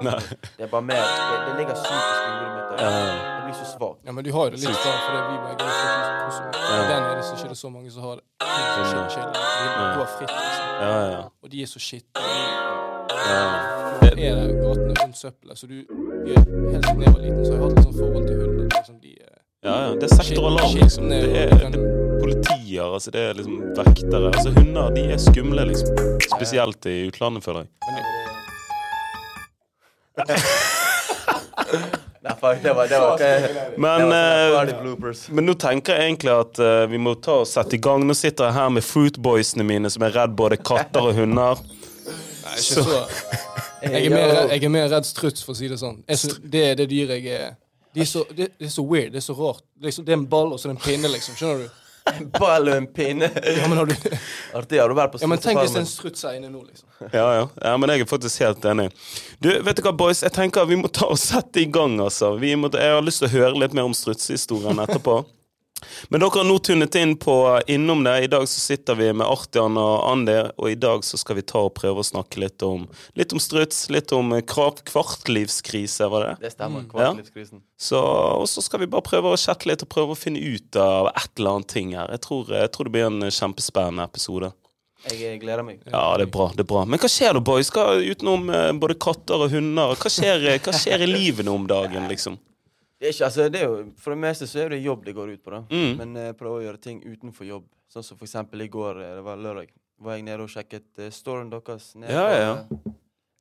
Det er bare mer Det, det ligger psykisk i hodet mitt. jeg blir så svakt. Ja, men du har jo det litt sånn fordi det vi begge er fra Kosovo. Ja. Der nede så er det ikke så mange som har det. De går fritt, liksom. Ja, ja. Og de er så skitne. ja. Er det gatene rundt søppelet, så du er, Helt siden jeg var liten, så har jeg hatt litt sånn forhold til hunder. Liksom, de er Ja, ja. Det er sektoralarm, liksom. Det er, det er politier, altså det er liksom vektere. Altså hunder, de er skumle, liksom. Spesielt i utlandet, føler jeg. Men Nei, fuck, det var det var, det Men, var party bloopers. men nå tenker jeg egentlig at uh, vi må ta og sette i gang. Nå sitter jeg her med fruitboysene mine som er redd både katter og hunder. Nei, ikke så jeg er, mer, jeg er mer redd struts, for å si det sånn. Jeg det er det dyret jeg er de er så, det, det er så weird. Det er så rart. Det er, så, det er en ball og så er det en pinne, liksom. Skjønner du? En ball og en pinne. Ja, men, har du, Artig. Har du vært på ja, men tenk hvis en struts er inne nå, liksom. Ja, ja. ja, men jeg er faktisk helt enig. Du, vet du hva, boys? Jeg tenker vi må ta og sette i gang, altså. Vi må, jeg har lyst til å høre litt mer om strutsehistorien etterpå. Men dere har nå tunet inn på Innom det. I dag så sitter vi med Artian og Andi, og i dag så skal vi ta og prøve å snakke litt om, litt om struts, litt om eh, kvartlivskrise, var det? Det stemmer. Kvartlivskrisen. Kvartlivskrisen. Så, og så skal vi bare prøve å chatte litt og prøve å finne ut av et eller annet ting her. Jeg tror, jeg tror det blir en kjempespennende episode. Jeg eh, gleder meg. Ja, det er bra. det er bra Men hva skjer da, boys? Hva, utenom eh, både katter og hunder, hva skjer, eh, hva skjer i livene om dagen, liksom? Det er ikke, altså, det er jo, for det meste så er det jobb det går ut på, da. Mm. Men jeg prøver å gjøre ting utenfor jobb. Sånn som for eksempel i går, eh, det var lørdag, var jeg nede og sjekket uh, storen deres. Nede, Ja, ja,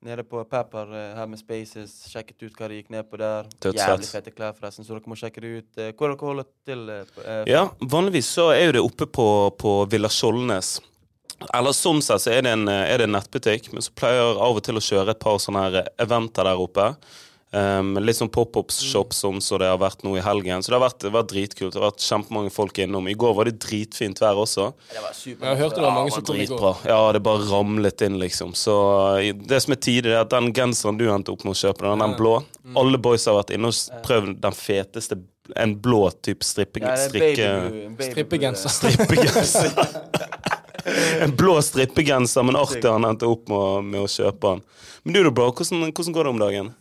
nede på Pepper uh, her med Spaces. Sjekket ut hva de gikk ned på der. Dødsfett. Jævlig fete klær, forresten, så dere må sjekke det ut. Uh, hvor dere holder til? eh, eh, Ja, vanligvis så er jo det oppe på, på Villa Skjoldnes. Eller sånn sett så er det, en, eh, er det en nettbutikk, men så pleier jeg av og til å kjøre et par sånne her eventer der oppe. Um, litt sånn pop-up-shop sånn som det har vært nå i helgen. Så det har vært, det har vært dritkult. Det har vært kjempemange folk innom. I går var det dritfint vær også. Det var super. Jeg hørte det var mange Ja, som kom i går. dritbra. Ja, det bare ramlet inn, liksom. Så uh, det som er tidlig, er at den genseren du endte opp med å kjøpe, den, den blå Alle boys har vært inne og prøvd den feteste En blå type strippe... ja, strikke... Strippegenser. strippegenser. en blå strippegenser, men artig han endte opp med, med å kjøpe den. Men du da, bro, hvordan, hvordan går det om dagen?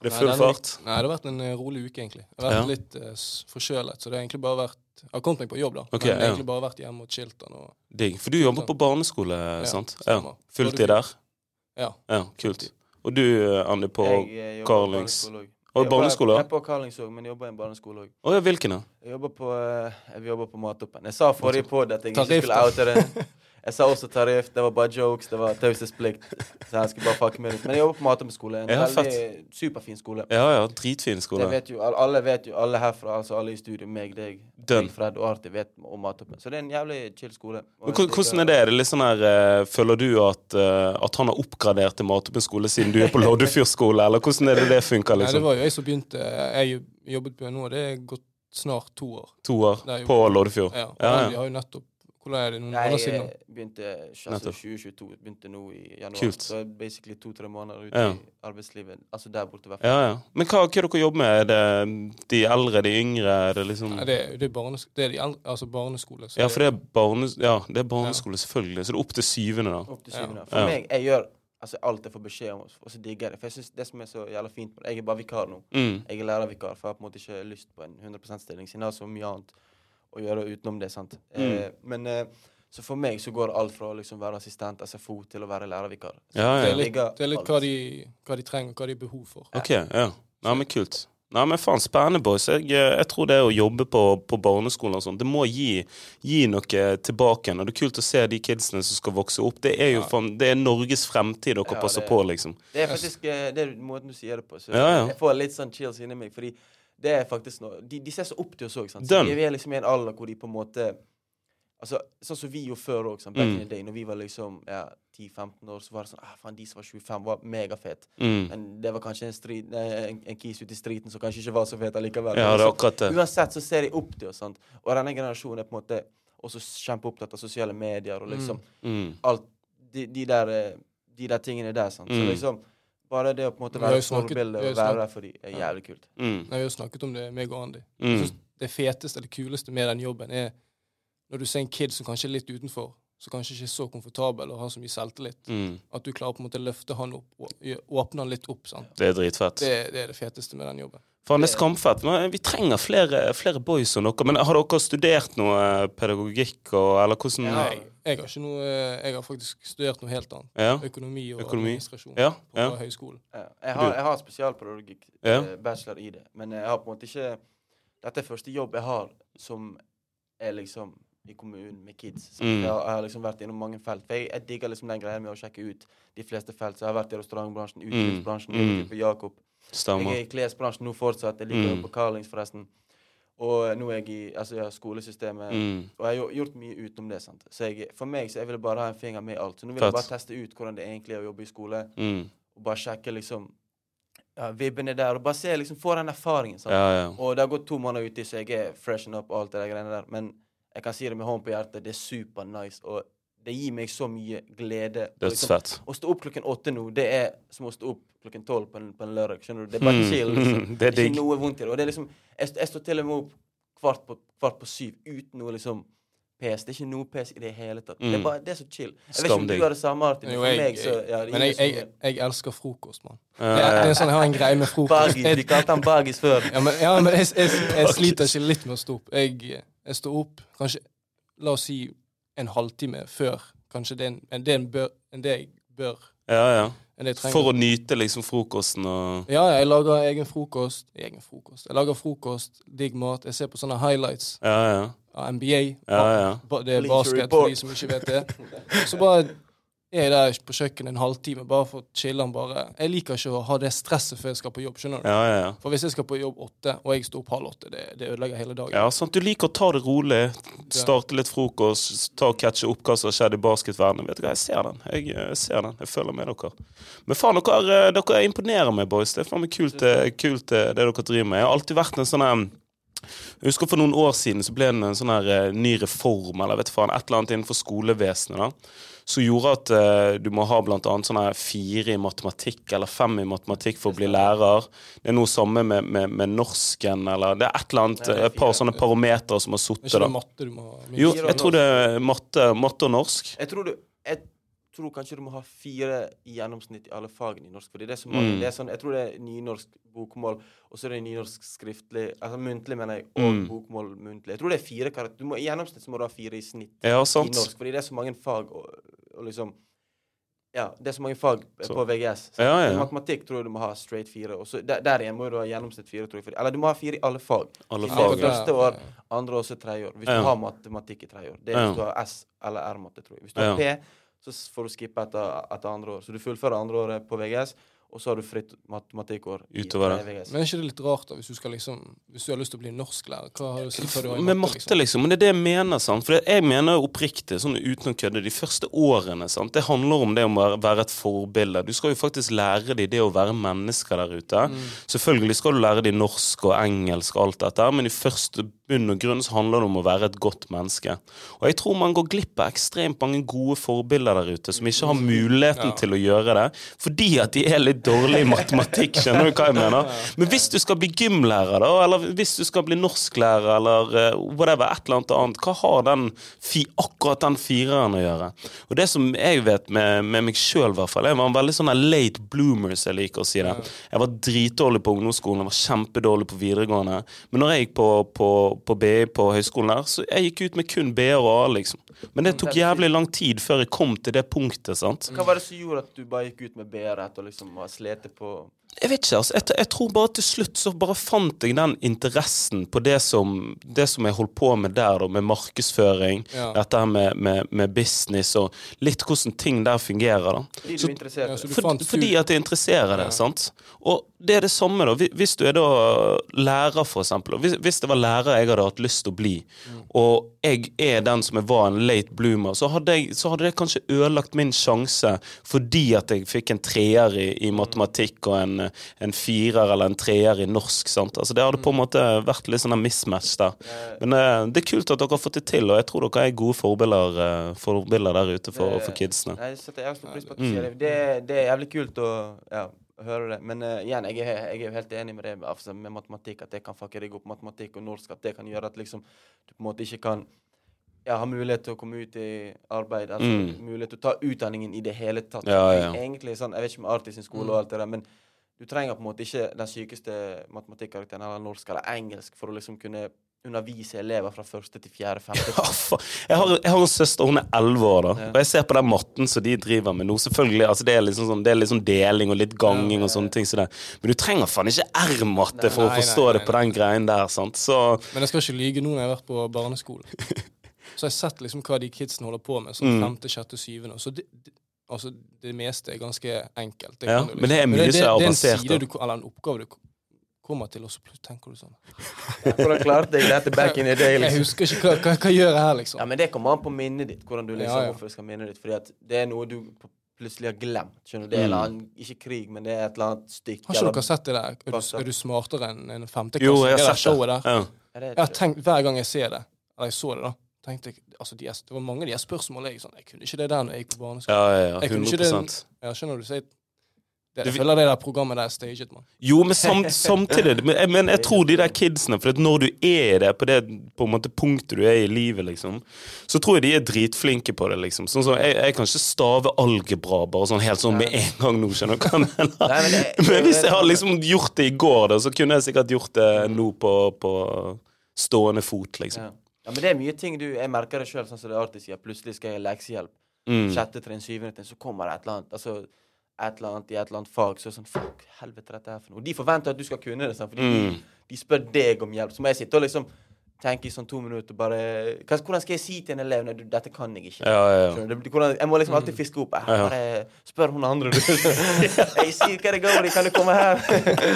Det er full fart? Nei, det har vært en eh, rolig uke, egentlig. Jeg har vært Ja. litt uh, forkjølet, så det har egentlig bare vært Jeg har kommet meg på jobb, da. Okay, men ja. egentlig bare vært hjemme og chillet. Og, Digg. For du jobber på barneskole, sant? Ja. stemmer. Fulltid der? ja. Ja, kult. Og du, eh, Andy, på Jeg, på Carlings. Og Jeg barneskole? Jeg er på Carlings òg, men jeg jobber i en barneskole òg. Oh, ja, hvilken da? Jeg jobber på, jeg jobber på Matoppen. Jeg sa forrige podd at jeg ikke skulle oute det. Jeg sa også tariff. Det var bare jokes. Det var taushetsplikt. Så jeg skulle bare fucke med. Men jeg jobber på Matum skole. En Ja, veldig superfin skole. Ja ja, dritfin skole. Det vet jo, alle- vet jo, alle herfra, altså alle i studio, meg, deg, Dønn. Fred og Arti, vet om Matum. Så det er en jævlig chill skole. Men Hvordan er det? Er det litt sånn her, uh, Føler du at, uh, at han har oppgradert til Matum skole siden du er på Loddefjord skole, eller hvordan er det det funker? Nei, det liksom? var jo jeg som begynte Jeg jobbet på nå, det er gått snart to år. To år på Loddefjord? Ja, og Ja, ja. har jo nettopp Hvordan er det? Noen måneder siden? jeg begynte altså, 2022. Begynte nå i januar. Kult. Så basically to-tre måneder ute Ja. i arbeidslivet. Altså der borte, i hvert fall. Ja, ja. Men hva, hva er dere jobber med? Er det de eldre, de yngre? Er det liksom Nei, det, er- det er, barnes, det er de eldre, altså barneskole. så Ja, for det er, barnes, ja, det er barneskole, selvfølgelig. Så det er opp til syvende, da. Opp til Ja. syvende. For Ja. meg, jeg gjør altså, alt jeg får beskjed om, og så digger jeg det. For jeg synes det som er så jævla fint med det, jeg er bare vikar nå. Mm. Jeg er lærervikar, for jeg har på en måte ikke lyst på en 100 %-stilling, siden jeg har så mye annet å gjøre utenom det. sant? Mm. Eh, men eh, så for meg så går alt fra å liksom være assistent SFO til å være lærervikar. Ja, Ja, Det er litt, det er litt hva, de, hva de trenger, hva de har behov for. Ok, ja. Nei, men kult. Nei, men faen, spennende, boys. Jeg, eh, jeg tror det å jobbe på, på barneskolen og sånn, det må gi, gi noe tilbake. Og det er kult å se de kidsene som skal vokse opp. Det er jo Ja. faen, det er Norges fremtid dere Ja, passer det- på, liksom. Det er faktisk eh, det er måten du sier det på. Så Ja, ja. jeg får litt sånn chills inni meg, fordi det er faktisk noe De, de ser så opp til oss òg, vi er liksom i en alder hvor de på en måte Altså, Sånn som vi gjorde før òg, back Mm. in the day. Når vi var liksom ja, 10-15 år, så var det sånn ah, faen, De som var 25, var megafet. Mm. Men det var kanskje en, strid, eh, en, en kis ute i striden som kanskje ikke var så fet allikevel. Ja, det er akkurat det. Uansett så ser de opp til oss. sant? Og denne generasjonen er på en måte også kjempeopptatt av sosiale medier og liksom Mm. alt de, de, der, eh, de der tingene der. sant? Så Mm. liksom bare det å på en måte være forbilde og være der for dem, er jævlig kult. Mm. Nei, Vi har snakket om det, meg og Andy. Mm. Jeg synes det feteste eller kuleste med den jobben er når du ser en kid som kanskje er litt utenfor, som kanskje ikke er så komfortabel og har så mye selvtillit. Mm. At du klarer på en måte å løfte han opp og åpne han litt opp. sant? Det er dritfett. Det, det er det feteste med den jobben. Det er skamfett. Vi trenger flere, flere boys som dere. Men har dere studert noe eh, pedagogikk, og, eller hvordan Ja. Jeg, jeg har ikke noe eh, Jeg har faktisk studert noe helt annet. Ja. Økonomi og Økonomi. administrasjon Ja, på ja. høyskolen. Jeg har, jeg har spesialpedagogikk, Ja. eh, bachelor i det. Men jeg har på en måte ikke Dette er første jobb jeg har som er liksom i kommunen med kids. Så Mm. Jeg, har, jeg har liksom vært innom mange felt. For jeg, jeg digger liksom den greia med å sjekke ut de fleste felt. Så jeg har vært i restaurantbransjen, utelivsbransjen, Mm. mm. Jakob. Jeg er i klesbransjen nå fortsatt. Jeg liker Mm. på Carlings, forresten. Og nå er jeg i altså, ja, skolesystemet. Mm. Og jeg har gjort mye utenom det. sant? Så jeg, For meg så jeg ville bare ha en finger med i alt. Så nå vil jeg bare teste ut hvordan det egentlig er å jobbe i skole. Mm. Og bare sjekke liksom ja, er der. Og bare se, liksom, få den erfaringen. sant? Ja, ja. Og det har gått to måneder uti, så jeg er freshen up og alt det der greiene der. Men jeg kan si det med hånd på hjertet, det er super nice. Og det gir meg så mye glede. Dødsfett. liksom, å stå opp klokken åtte nå, det er som å stå opp klokken tolv på, en- på en lørdag. Skjønner du? Det er bare Mm, chill. Liksom. det er digg. Ikke noe vondt i det. Og det er liksom Jeg, jeg står til og med opp kvart på, kvart på syv uten noe liksom pes. Det er ikke noe pes i det hele tatt. Det, Mm. er bare, det er så chill. Jeg vet ikke om du har det samme, Martin, men Jo, jeg, meg så ja, men jeg, jeg, jeg elsker frokost, mann. Ja, Det, det er sånn, jeg har en greie med frokost. Bagis. Jeg, kalte han Bagis før. ja, men, ja, men jeg, jeg, jeg sliter ikke litt med å stå opp. Jeg, jeg står opp kanskje, la oss si, en halvtime før kanskje det er en, en, det en bør, det jeg bør. ja, ja. For å nyte liksom frokosten og Ja, ja, jeg lager egen frokost. Egen frokost. Jeg lager frokost, digg mat. Jeg ser på sånne highlights Ja, ja. av NBA. Ja, ja. Det er basket for de som ikke vet det. Så bare er jeg der på kjøkkenet en halvtime bare for å chille. Bare. Jeg liker ikke å ha det stresset før jeg skal på jobb. skjønner du? Ja, ja, ja. For hvis jeg skal på jobb åtte, og jeg står opp halv åtte, det, det ødelegger hele dagen. Ja, sant. Du liker å ta det rolig. Starte litt frokost, ta og catche opp hva som har skjedd i basketverdenen. Vet du hva, jeg ser den. Jeg, jeg, ser den. Jeg følger med dere. Men faen, dere, eh, dere imponerer meg, boys. Det er faen meg kult, eh, kult eh, det dere driver med. Jeg har alltid vært en sånn jeg husker For noen år siden så ble det en sånn her eh, ny reform eller vet du faen, et eller annet innenfor skolevesenet. da som gjorde at uh, du må ha annet sånne fire i matematikk eller fem i matematikk for å bli lærer. Det er noe samme med, med, med norsken, eller det er et eller annet, Nei, et par sånne parametere som har sittet der. matte du må ha. Jo, jeg tror det er matte, matte og norsk. Jeg tror, du, jeg tror kanskje du må ha fire i gjennomsnitt i alle fagene i norsk. Fordi det er så mange. Mm. Det er sånn, jeg tror det er nynorsk bokmål, og så er det nynorsk skriftlig Altså muntlig, mener jeg, og Mm. bokmål muntlig. Jeg tror det er fire karakter. Du må, I gjennomsnitt så må du ha fire i snitt Ja, i norsk. Fordi det er så mange fag og, og liksom Ja, det er så mange fag Så- på VGS. Så Ja, ja. Matematikk tror jeg du må ha straight fire. Og så der, der igjen må du ha gjennomsnitt fire. tror jeg. Eller du må ha fire i alle fag. Alle fag. første år, andre år, så tredje år. Hvis du har matematikk i tredje år. Det er hvis du har S eller R-matte, tror jeg. Hvis du har P, så får du skippe etter, etter andre år. Så du fullfører andre året på VGS, og så har du fritt matematikkår Utover det. Men er ikke det litt rart da, hvis du, skal liksom, hvis du har lyst til å bli norsklærer? Hva har du sagt du har i Med matte, liksom. Men det er det jeg mener. sant? For jeg mener oppriktig, sånn uten å kødde, de første årene sant? Det handler om det om å være et forbilde. Du skal jo faktisk lære dem det å være mennesker der ute. Selvfølgelig skal du lære dem norsk og engelsk og alt dette, men i første bunn og grunn så handler det om å være et godt menneske. Og jeg tror man går glipp av ekstremt mange gode forbilder der ute som ikke har muligheten Ja. til å gjøre det, fordi at de er litt dårlige i matematikk. Skjønner du hva jeg mener? Men hvis du skal bli gymlærer, da, eller hvis du skal bli norsklærer, eller eh, whatever, et eller annet annet, hva har den fi, akkurat den fireren å gjøre? Og det som jeg vet med, med meg sjøl, i hvert fall, jeg var en veldig sånn late bloomer, som jeg liker å si det. Jeg var dritdårlig på ungdomsskolen, jeg var kjempedårlig på videregående. Men når jeg gikk på, på, på BI på høyskolen der, så jeg gikk ut med kun B-er og A, liksom. Men det tok jævlig lang tid før jeg kom til det punktet, sant. Hva var det som gjorde at du bare gikk ut med BR etter å liksom ha slitt på Jeg vet ikke, altså. Jeg, jeg tror bare til slutt så bare fant jeg den interessen på det som, det som jeg holdt på med der, da, med markedsføring, Ja. dette med, med, med business og litt hvordan ting der fungerer, da. Fordi Så- du Ja, så du For, fant fordi at det interesserer deg, Ja. sant. Og det er det samme, da. Hvis- du er da lærer, for eksempel. Hvis, hvis det var lærer jeg hadde hatt lyst til å bli, og jeg er den som jeg var en late bloomer, så hadde, jeg, så hadde det kanskje ødelagt min sjanse fordi at jeg fikk en treer i, i matematikk og en, en firer eller en treer i norsk. sant? Altså Det hadde på en måte vært litt sånn en mismatch der. Men uh, det er kult at dere har fått det til, og jeg tror dere er gode forbilder, uh, forbilder der ute for, for kidsene. Jeg setter jævlig stor pris på at du Mm. sier det. det. Det er jævlig kult å ja, å høre det. Men uh, igjen, jeg er, jeg er jo helt enig med det altså, med matematikk. At det kan fucke deg opp matematikk og norsk. At det kan gjøre at liksom du på en måte ikke kan ja, ha mulighet til å komme ut i arbeid. Altså Mm. mulighet til å ta utdanningen i det hele tatt. Ja, ja. Egentlig sånn, Jeg vet ikke om Artis sin skole og alt det der, men du trenger på en måte ikke den sykeste matematikkarakteren eller norsk eller engelsk for å liksom kunne undervise elever fra første til fjerde, femte. Ja, jeg, har, jeg har en søster, hun er elleve år, da. Ja. Og jeg ser på den matten som de driver med nå. Selvfølgelig, altså det er liksom sånn, det er sånn deling og litt ganging og sånne ting. Så det. Men du trenger faen ikke R-matte for å forstå nei, det på den greien der. sant? Så Men jeg skal ikke lyge nå når jeg har vært på barneskolen. Så har jeg sett liksom hva de kidsene holder på med, sånn Mm. femte, sjette, syvende. Så det, det, altså, det meste er ganske enkelt. Det Ja, liksom. men det er liksom- mye det, som er avansert, Det er en side du, eller en oppgave du kommer til, og så plutselig tenker du sånn Hvordan klarte jeg dette back in the day? Liksom. Jeg husker ikke hva, hva, hva gjør jeg her, liksom. Ja, men det kommer an på minnet ditt. Hvordan du liksom, Ja, ja. hvorfor du skal minnet ditt. Fordi at det er noe du plutselig har glemt. Skjønner du? Det er en eller annen, Ikke krig, men det er et eller annet stykke. Har ikke eller- dere sett det der? Er du, er du smartere enn en femteklasse? jo, jeg har sett det. der. Ja. Jeg har tenkt, Hver gang jeg ser det, eller jeg så det, da tenkte jeg, altså de, Det var mange av de her spørsmålene jeg sånn, jeg kunne ikke det der når jeg gikk på barneskolen. Ja, ja, ja. Jeg kunne ikke det- Ja, skjønner du? Så jeg, det, jeg føler det der programmet der er staged, mann. Jo, men samt, samtidig men, jeg- men jeg tror de der kidsene For at når du er der på det på en måte punktet du er i livet, liksom, så tror jeg de er dritflinke på det. liksom Sånn som Jeg, jeg kan ikke stave algebra bare sånn helt sånn med en gang nå, skjønner du hva jeg mener? Men hvis jeg hadde liksom gjort det i går, da, så kunne jeg sikkert gjort det nå på, på stående fot, liksom. Ja. men det er mye ting du Jeg merker det sjøl, sånn som det alltid sier. Plutselig skal jeg ha leksehjelp. Mm. Sjette trinn, syvende trinn, så kommer det et eller annet. Altså et eller annet i et eller annet fag. Så er det sånn Fuck, helvete, dette er for noe. Og De forventer at du skal kunne det, sant? fordi Mm. de, de spør deg om hjelp. Så må jeg sitte og liksom tenke i sånn to minutter bare hva, Hvordan skal jeg si til en elev Nei, dette kan jeg ikke. Ja, ja, ja. Det hvordan, jeg må liksom alltid fiske opp. Jeg, bare spør hun andre, du. jeg sier hva det går i, kan du komme her?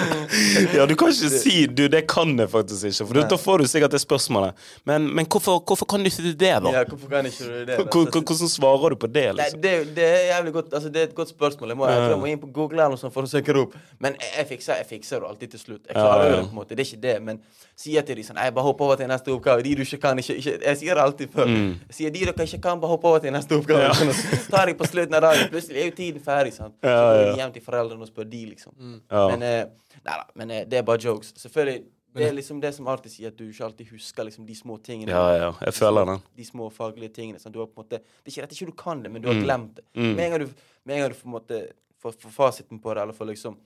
Ja, du kan ikke si du, 'det kan jeg faktisk ikke', for da- får du sikkert det spørsmålet. Men, men hvorfor, hvorfor kan du ikke det, da? ja, hvorfor kan ikke du det? da? Hvor- hvor- Hvordan svarer du på det, Nei, liksom? det, det er jævlig godt Altså, det er et godt spørsmål. Jeg må, jeg jeg må inn på Google eller sånt for å søke det opp. Men jeg, jeg, fikser, jeg fikser det alltid til slutt. Jeg klarer Ja, ja. det på en måte. Det er ikke det. Men sier til de sånn Jeg bare håper over til neste oppgave. De du ikke kan, ikke, ikke Jeg sier det alltid før. Mm. Sier de dere ikke kan, bare hopp over til neste oppgave. Ja. Så tar jeg på slutten av dagen. Plutselig er jo tiden ferdig, sant. Så Ja, går ja. de hjem til foreldrene og spør de, liksom. Ja. Men eh, Nei da. Men eh, det er bare jokes. Selvfølgelig. Det er liksom det som alltid sier, at du ikke alltid husker liksom de små tingene. Ja, ja, jeg føler det. De små faglige tingene. Sånn, du har på en måte, det er ikke at ikke du kan det, men du har Mm. glemt det. Mm. Med en gang du, med en gang du får, måte, får, får fasiten på det, eller får liksom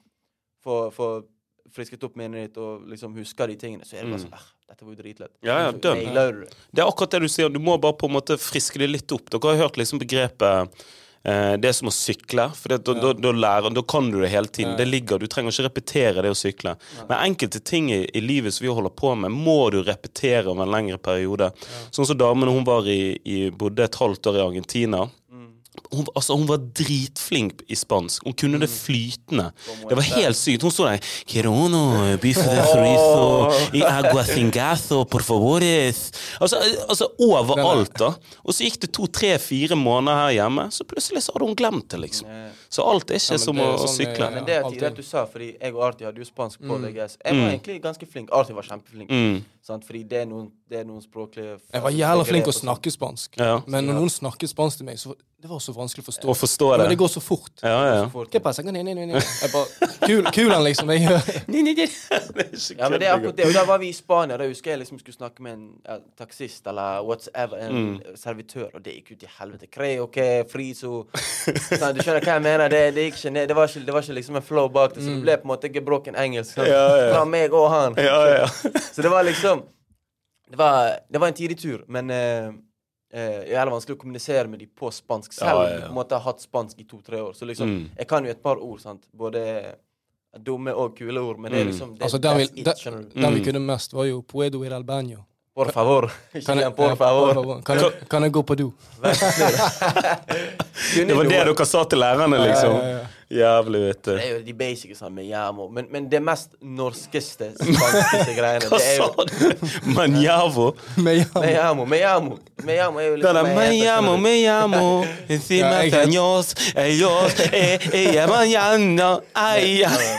får, får frisket opp minnet ditt og liksom husker de tingene, så er det bare sånn ah, Dette var jo dritlett. Mm. Ja, ja, du det. Er akkurat det du sier. Du må bare på en måte friske det litt opp. Dere har hørt liksom begrepet eh, det er som å sykle. For det, da, da, da, lærer, da kan du det hele tiden. Ja. Det ligger, Du trenger ikke repetere det å sykle. Men enkelte ting i, i livet som vi holder på med, må du repetere over en lengre periode. Sånn som damen hun var i, i bodde et halvt år i Argentina. Hun, altså, hun var dritflink i spansk. Hun kunne det flytende. Det var helt sykt. Hun sto der Quirono, bife de frizo, i agua cingazo, por favores. Altså, altså overalt, da. Og så gikk det to, tre, fire måneder her hjemme, så plutselig så hadde hun glemt det, liksom. Så alt er ikke Ja, som det å, er å sånn, sykle. eh, Men det er tidligere du sa, fordi jeg og Arti hadde jo spansk på Mm. VGS. Jeg var Mm. egentlig ganske flink. Arti var kjempeflink. Mm. Sant? Fordi det er noen, det er noen språklige Jeg var jævla flink å begrep og sånn. snakke spansk. Ja. Men når noen snakket spansk til meg, så det var så vanskelig å forstå. Å forstå det. Men det. går så fort. Ja, ja. Så fort. Hva passa? Nei, nei, nei, nei. Jeg bare Kul, kulen, liksom. Jeg gjør Nei, nei, nei. Ja, men det er akkurat det. Og da var vi i Spania. Da husker jeg liksom skulle snakke med en ja, taxist eller whatever, en Mm. servitør, og det gikk ut i helvete. Creo que friso sånn, Du skjønner hva jeg mener? Det, det gikk ikke ned. Det var ikke, det var ikke liksom en flow bak det, så det ble på en måte gebroken engelsk. Sånn. Ja, ja. Fra meg og han. Ja, ja. Så det var liksom Det var, det var en tidlig tur, men uh, Uh, det er vanskelig å kommunisere med dem på spansk, selv Ja, om ja, du ja. på en måte har hatt spansk i to-tre år. Så liksom, Mm. jeg kan jo et par ord, sant. Både dumme og kule ord, men det er Mm. liksom det, Altså, der vi, der, der vi Mm. kunne mest, var jo Puedo ir al baño. Por favor. Kan jeg, por favor. Kan jeg, kan jeg gå på do? Det var det dere sa til lærerne, liksom? Ja, ja, ja. Jævlig, vet du. Det er jo de basice sammen. med jamo. Men, men det mest norskeste spanskeste greiene, Hva sa du? Manjavo? Men ja, Me llamo, me llamo. Me llamo er jo liksom er jeg me heter, llamo, skjønner du. me llamo Encima caños Ellos eh, eh, mañana Ay, ay.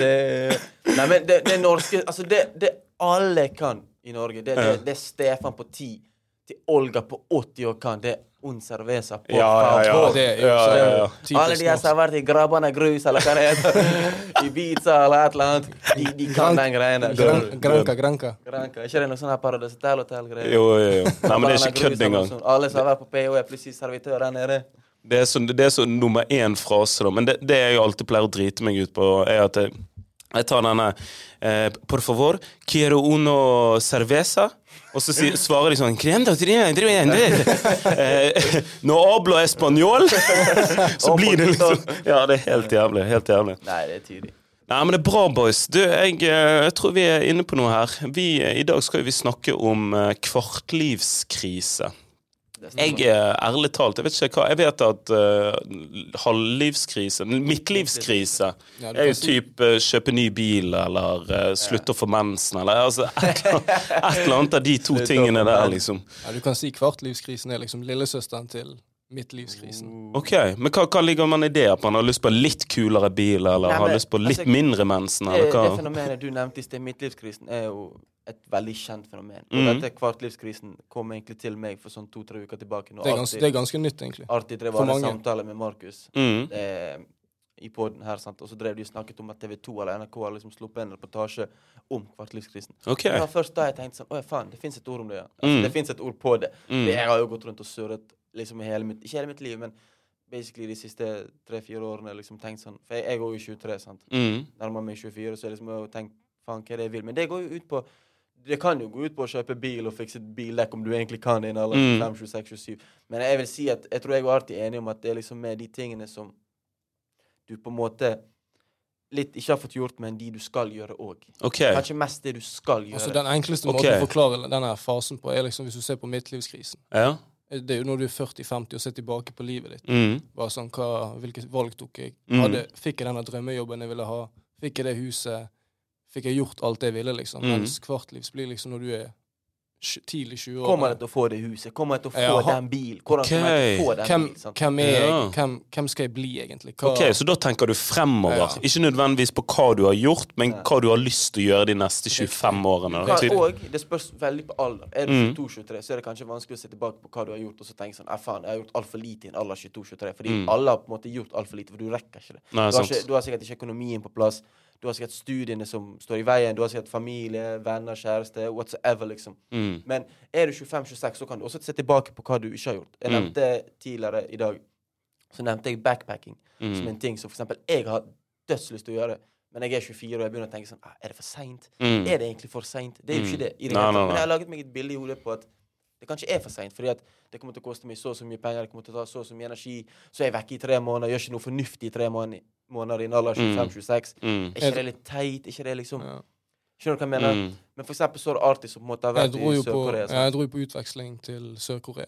Det, nei, men det, det norske Altså, det, det alle kan i Norge, det, det, det er Stefan på ti. til Olga på 80 år kan det un cerveza på Ja, ja, ja. favor. Det er Ja, ja, ja. typisk Alle de her som har vært i Grabana grus, eller hva det heter, Ibiza eller et eller annet, de, de kan den greia granka, granka. Granca. Er ikke det noe sånn her Paradise Hotel-hotell-greier? Jo, jo, jo. Nei, men det er ikke kødd engang. Sånn. Alle som har vært på PH, er plutselig servitør der nede. Det er så, det er så nummer én frase, da. Men det, det jeg alltid pleier å drite meg ut på, er at jeg, jeg tar denne eh, Por favor, quiero uno cerveza. Og så si, svarer de sånn eh, No hablo español. så blir det liksom Ja, det er helt jævlig. Helt jævlig. Nei, det er tydelig. Nei, men det er bra, boys. Du, jeg, eh, jeg tror vi er inne på noe her. Vi, eh, I dag skal vi snakke om eh, kvartlivskrise. Det er sånn Jeg er ærlig talt, jeg vet ikke hva Jeg vet at uh, halvlivskrise, midtlivskrise, Ja, er jo type uh, typ eh, kjøpe ny bil eller uh, slutte å få mensen eller altså, et, eller annet, et eller annet av de to tingene der, liksom. Ja, du kan si kvartlivskrisen er liksom lillesøsteren til midtlivskrisen. Ok, Men hva, hva ligger man i det? At man har lyst på litt kulere bil, eller Nei, har lyst på litt altså, mindre mensen, Eller hva? det det fenomenet du nevnte i sted, midtlivskrisen, er jo et veldig kjent fenomen. Og Mhm. dette kvartlivskrisen kom egentlig til meg for sånn to-tre uker tilbake. Det er, ganske, det er ganske nytt, egentlig. Artig drev mange. samtale med Markus Mm. eh, i poden her, sant? og så drev de og snakket om at TV2 eller NRK har liksom sluppet en reportasje om kvartlivskrisen. Okay. Det var først da jeg tenkte sånn Å ja, faen, det fins et ord om det, ja. Altså, Mm. Det fins et ord på det. Mm. Det jeg har jo gått rundt og surret liksom i hele mitt Ikke hele mitt liv, men basically de siste tre-fire årene liksom tenkt sånn For jeg, er går jo 23, sant. Mm. Nærmer meg 24, så jeg liksom har tenkt faen, hva er det jeg vil. Men det går jo ut på det kan jo gå ut på å kjøpe bil og fikse et bildekk om du egentlig kan inn, eller en alder Mm. av 25, 26, 27. Men jeg vil si at jeg tror jeg og alltid er enige om at det er liksom med de tingene som du på en måte litt ikke har fått gjort, men de du skal gjøre òg. Okay. Kanskje mest det du skal gjøre. Altså, den enkleste Ok. måten å forklare denne fasen på, er liksom hvis du ser på midtlivskrisen. Ja. Det er jo når du er 40-50 og ser tilbake på livet ditt. Mm. Bare sånn, hva, Hvilke valg tok jeg? Mm. Hadde, fikk jeg denne drømmejobben jeg ville ha? Fikk jeg det huset? Fikk jeg gjort alt det jeg ville? liksom? Mm. Mens kvartlivs blir liksom når du er tidlig 20 år. Kommer jeg til å få det huset? Kommer jeg til å få Ja, ha- den bil? Hvordan kommer jeg til å få den hvem, bil? Sant? hvem er jeg? Ja. Hvem, hvem skal jeg bli, egentlig? Hva, Ok, Så da tenker du fremover. Ja. Ikke nødvendigvis på hva du har gjort, men Ja. hva du har lyst til å gjøre de neste 25 årene. Ja, og det spørs veldig på alder. Er du Mm. 22-23, så er det kanskje vanskelig å se tilbake på hva du har gjort, og så tenke sånn «Ah, faen, jeg har gjort altfor lite i en alder 22-23. Fordi Mm. alle har på en måte gjort altfor lite, for du rekker ikke det. Nei, Du har, ikke, du har sikkert ikke økonomien på plass. Du har sikkert studiene som står i veien. Du har sikkert familie, venner, kjæreste, whatsoever, liksom. Mm. Men er du 25-26, så kan du også se tilbake på hva du ikke har gjort. Jeg Mm. nevnte tidligere i dag Så nevnte jeg backpacking som Mm. en ting som for eksempel jeg har dødslyst til å gjøre. Men jeg er 24 og jeg begynner å tenke sånn ah, Er det for seint? Mm. Er det egentlig for seint? Det er jo Mm. ikke det. i det Nei, nei. Men jeg har laget meg et bilde i hodet på at det kanskje er for seint. Fordi at det kommer til å koste meg så og så mye penger, det kommer til å ta så og så mye energi. Så er jeg vekke i tre måneder, gjør ikke noe fornuftig i tre måneder, måneder i en alder Mm. 25-26. Mm. Er ikke det litt teit? Er ikke det liksom Ja. Skjønner du hva jeg mener? Mm. Men for eksempel så er det Arti som på en måte har vært i Sør-Korea. jeg dro jo på utveksling til Sør-Korea.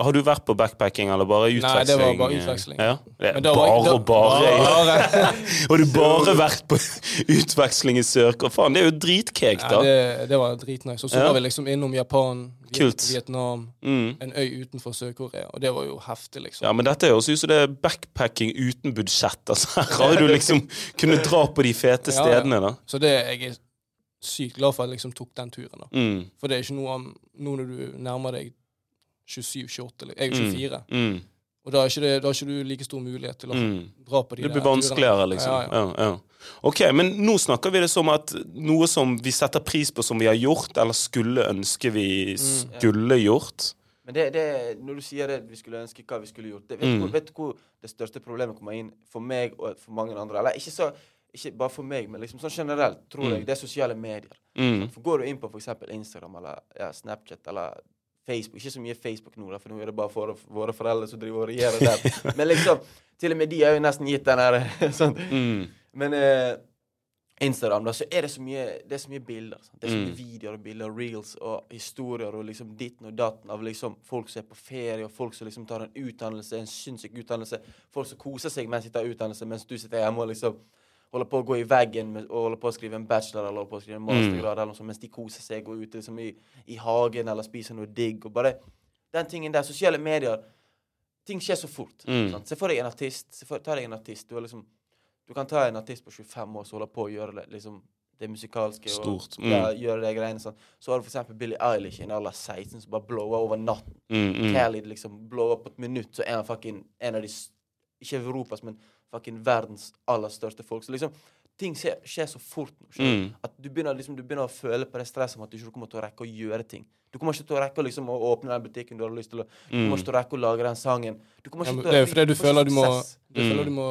Har du vært på backpacking, eller bare utveksling? Nei, det var bare utveksling. Ja? Det Men da bare og bare. Bare. Har du bare vært på utveksling i Sør-Korea? faen, det er jo dritcake, Ja, da. det, det var dritnice. Og så Ja. var vi liksom innom Japan, Kult. Vietnam, Mm. en øy utenfor Sør-Korea. Og det var jo heftig, liksom. Ja, men dette høres ut som det er backpacking uten budsjett. Altså, her har du liksom kunnet dra på de fete Ja, ja. stedene, da. Så det jeg er sykt glad for at jeg liksom tok den turen. da. Mm. For det er ikke noe om nå når du nærmer deg 27-28 Jeg er jo Mm. 24. Mm. Og da har ikke, det, da ikke du like stor mulighet til å Mm. dra på de Det der blir vanskeligere, turene. liksom. Ja, ja. Ja, ja. Ok, men nå snakker vi det som at noe som vi setter pris på som vi har gjort, eller skulle ønske vi skulle gjort. Men det, det, når du sier det, vi skulle ønske hva vi skulle gjort det, vet, du Mm. hvor, vet du hvor det største problemet kommer inn for meg og for mange andre? Eller ikke, så, ikke bare for meg, men liksom sånn generelt, tror Mm. jeg. Det er sosiale medier. Mm. For Går du inn på f.eks. Instagram eller ja, Snapchat eller Facebook Ikke så mye Facebook nå, for nå er det bare for, våre foreldre som driver og regjerer der. Men liksom, til og med de har jo nesten gitt den her sånn. Mm. Men eh, Instagram, da, så er det så mye Det er så mye bilder. Sant? Det er så Mm. mye videoer og bilder, reels og historier og liksom ditten og datten av liksom folk som er på ferie, og folk som liksom tar en utdannelse, en sinnssyk utdannelse. Folk som koser seg mens de tar utdannelse, mens du sitter hjemme og liksom holder på å gå i veggen med, og holder på å skrive en bachelor eller holder på å skrive en mastergrad, eller noe sånt, mens de koser seg og ute liksom i, i hagen eller spiser noe digg. og bare Den tingen der. Sosiale medier. Ting skjer så fort. Mm. Se for deg en artist. For, ta deg en artist. Du, liksom, du kan ta en artist på 25 år som holder på å gjøre det, liksom, det musikalske og mm. ja, gjøre de greiene sånn. Så har du for eksempel Billie Eilish i en alder 16 som bare blower over natten. Mm, mm. Khalid liksom blower på et minutt, så er han fucking en av de Ikke Europas, men fucking verdens aller største folk. Så liksom ting skjer, skjer så fort nå. Mm. At du begynner, liksom, du begynner å føle på det stresset om at du ikke kommer til å rekke å gjøre ting. Du kommer ikke til å rekke liksom, å åpne den butikken du har lyst til å Du kommer ikke til å rekke å lage den sangen. Du kommer Ja, ikke men til å det er jo fordi du du føler du må. Du Mm. føler du må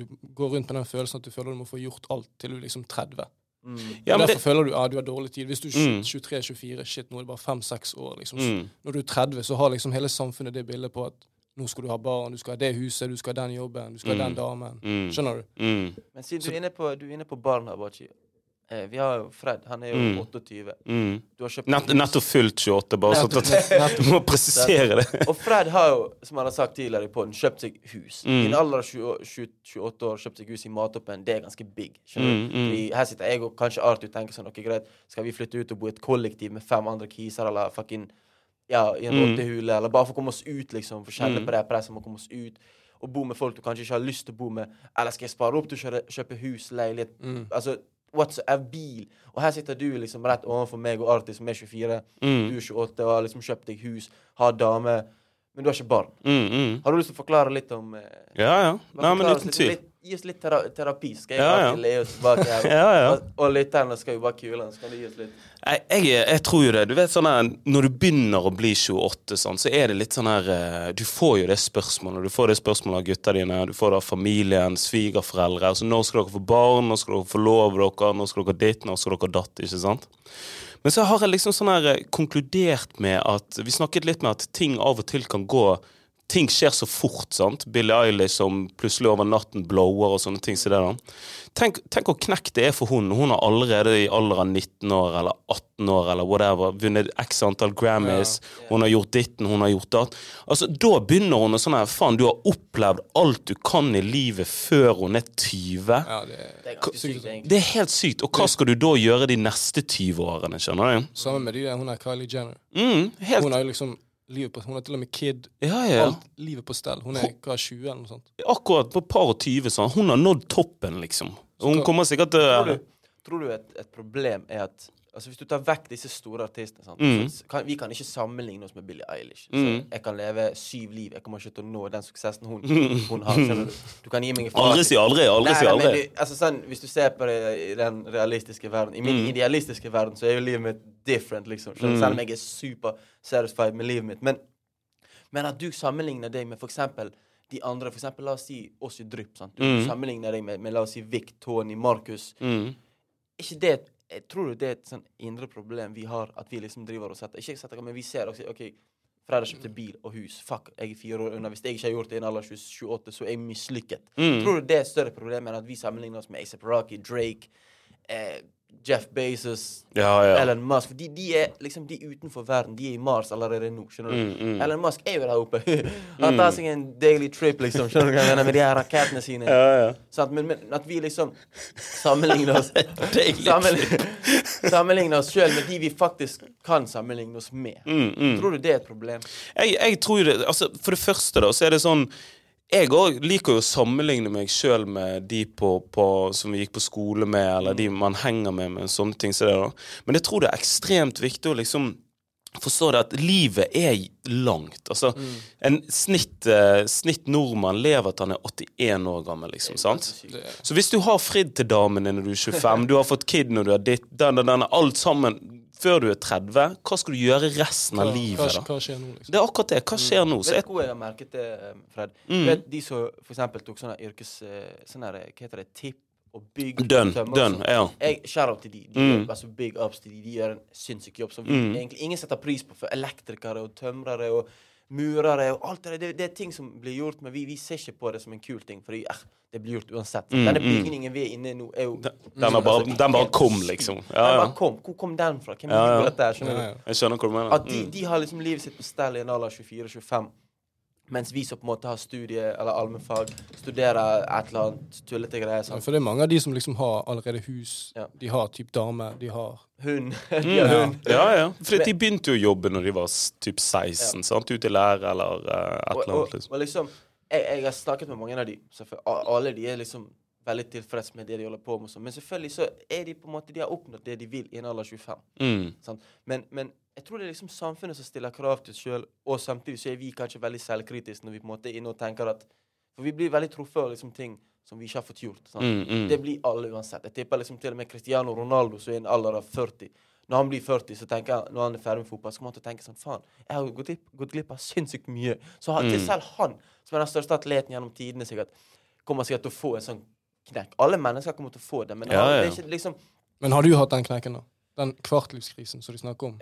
Du går rundt med den følelsen at du føler du må få gjort alt til du er liksom 30. Mm. Ja, men Derfor det, føler du at du har dårlig tid. Hvis du er Mm. 23-24, shit, nå er det bare 5-6 år. liksom. mm. Når du er 30, så har liksom hele samfunnet det bildet på at nå skal du ha barn, du skal ha det huset, du skal ha den jobben, du skal ha den damen. Mm. Skjønner du? Mm. Men siden du er inne på, du er inne på barn her, Bachi. Eh, vi har jo Fred. Han er jo Mm. 28. Mm. Du har kjøpt Nett, nettopp fylt 28, bare sånn at Du må presisere det. Og Fred har jo, som han har sagt tidligere i podden, kjøpt seg hus. Mm. I en alder av 20 20 28 år kjøpt seg hus i Matoppen. Det er ganske big. Mm, mm. Fordi Her sitter jeg og kanskje Arthur tenker sånn OK, greit, skal vi flytte ut og bo i et kollektiv med fem andre kiser, eller fucking Ja, i en Mm. rottehule, eller bare for å komme oss ut, liksom. For kjenne Mm. på det presset med å komme oss ut. Og bo med folk du kanskje ikke har lyst til å bo med. Eller skal jeg spare opp til å kjøpe hus, leilighet, Mm. altså whatsoever, bil. Og her sitter du liksom rett overfor meg og Arthur som er 24. Mm. Du er 28 og har liksom kjøpt deg hus, har dame, men du har ikke barn. Mm, mm. Har du lyst til å forklare litt om eh, Ja, ja. Nei, men uten tvil. Gi oss litt tera terapi, skal jeg Ja, ja. le oss tilbake her. Ja, ja. Og, og lytterne skal jo bare kule Skal du gi oss litt Jeg, jeg, jeg tror jo det. Du vet sånn her, Når du begynner å bli 28, sånn, så er det litt sånn her eh, Du får jo det spørsmålet. Du får det spørsmålet av gutta dine, du får det av familien, svigerforeldre. Altså, når skal dere få barn? Når skal dere få dere? Når skal dere ditt? Når skal dere datt? Ikke sant? Men så har jeg liksom sånn her eh, konkludert med at Vi snakket litt med at ting av og til kan gå Ting skjer så fort. sant? Billie Eilish som plutselig over natten blower og sånne ting. Så det da. Tenk, tenk hvor knekk det er for hun. Hun har allerede i alder av 19 år eller 18 år eller whatever vunnet x antall Grammys. Hun har gjort ditten, hun har gjort datt. Altså, Da begynner hun å sånn her Faen, du har opplevd alt du kan i livet før hun er 20. Ja, det er Det er sykt. Det er helt sykt. Og hva skal du da gjøre de neste 20 årene? skjønner du? Sammen med de der, hun er Kylie Jenner. Mm, helt Hun er liksom livet på Hun har til og med kid. Ja, ja. Alt livet på stell. Hun er hva, 20 eller noe sånt? Akkurat på par og 20. Sånn. Hun har nådd toppen, liksom. Hun kommer sikkert til Tror du, tror du et, et problem er at Altså Hvis du tar vekk disse store artistene sant? Mm. kan, Vi kan ikke sammenligne oss med Billie Eilish. Mm. Så jeg kan leve syv liv. Jeg kommer ikke til å nå den suksessen hun, hun har. Du Du kan gi meg en Aldri si aldri. Aldri Nei, si nei, men altså sånn, Hvis du ser på det i den realistiske verden I min Mm. idealistiske verden så er jo livet mitt different, liksom. Mm. Selv om jeg er super satisfied med livet mitt. Men, men at du sammenligner deg med for eksempel de andre, for eksempel la oss si oss i Drypp. Du Mm. sammenligner deg med, med la oss si Vic, Tony, Markus. Mm. ikke det et- jeg tror det er et sånn indre problem vi har, at vi liksom driver og setter Ikke setter, men vi ser også OK, Fred kjøpte bil og hus. Fuck, jeg er fire år unna. Hvis jeg ikke har gjort det i en alder av 28, så er jeg mislykket. Mm. Tror du det er et større problem enn at vi sammenligner oss med A$AP Rocky, Drake, eh, Jeff Bezos, Ja, ja. Elon Musk? De, de er liksom de utenfor verden. De er i Mars allerede nå. skjønner du? Mm, mm. Elon Musk er jo der oppe. Han tar seg en daily trip, liksom. Skjønner du hva jeg mener? Med de her rakettene sine. Ja, ja. Sant? Men, men at vi liksom sammenligner oss Sammenligner, sammenligner oss sjøl med de vi faktisk kan sammenligne oss med. Mm, mm. Tror du det er et problem? Jeg, jeg tror det altså, For det første, da, så er det sånn Jeg òg liker jo å sammenligne meg sjøl med de på, på, som vi gikk på skole med, eller de man henger med, med sånne ting som det. Men jeg tror det er ekstremt viktig å liksom forstå det at livet er langt. Altså, En snitt, eh, snitt nordmann lever til han er 81 år gammel, liksom. sant? Så hvis du har fridd til damen din når du er 25, du har fått kid når du er ditt, den den, den, alt sammen før du er 30, hva skal du gjøre resten hva, av hva, livet, da? hva skjer nå, liksom? Det er akkurat det. Hva skjer nå? Så Vet du hvor jeg har merket det, eh, Fred? Mm. Vet de som eksempel tok sånne yrkes... eh, Sånne hva heter det? Tipp og bygg. dønn, dønn. sånn. Ja. Jeg Shout-out til de. de Mm. gjør, altså Big ups til de. De gjør en sinnssyk jobb som Mm. egentlig ingen setter pris på. For elektrikere og tømrere og murere og alt det der. Det, det er ting som blir gjort, men vi, vi ser ikke på det som en kul ting. Fordi eh, det blir gjort uansett. Mm, Denne mm. bygningen vi er inne i nå, er jo Den, har bare, Altså, den bare kom, liksom. Den Ja, ja. bare kom. Hvor kom den fra? Hvem Ja, ja. gjorde dette? her, Skjønner Ja, ja. Jeg skjønner hva du mener. At de, Mm. de har liksom livet sitt på stell i en alder av 24-25. Mens vi som på en måte har studie eller allmennfag, studerer et eller annet tullete greier. Ja, Sant? For det er mange av de som liksom har allerede hus, Ja. de har typ dame, de har Hund. Mm, ja. hund. ja, ja. For de begynte jo å jobbe når de var typ 16, sant? Ut i lære eller uh, et eller annet. Liksom. og liksom jeg, jeg har snakket med mange av de. Alle de er liksom veldig tilfreds med det de holder på med. sånn. Men selvfølgelig så er de på en måte, de har oppnådd det de vil i en alder av 25. Mm. Men, men jeg tror det er liksom samfunnet som stiller krav til oss sjøl, og samtidig så er vi kanskje veldig selvkritiske når vi på en måte er inne og tenker at For vi blir veldig truffet av liksom ting som vi ikke har fått gjort. Sant? Mm, mm. Det blir alle uansett. Jeg tipper liksom til og med Cristiano Ronaldo, som er i en alder av 40 Når han blir 40, så tenker jeg, når han er ferdig med fotball, så kommer han til å tenke sånn Faen, jeg har gått glipp, gått glipp av sinnssykt mye. Så til Mm. selv han, som er den største atleten gjennom tidene, sikkert, kommer sikkert til å få en sånn knekk. Alle mennesker kommer til å få det, men Ja, han, ja. det er ikke liksom Men har du hatt den knekken, da? Den kvartlivskrisen som de snakker om?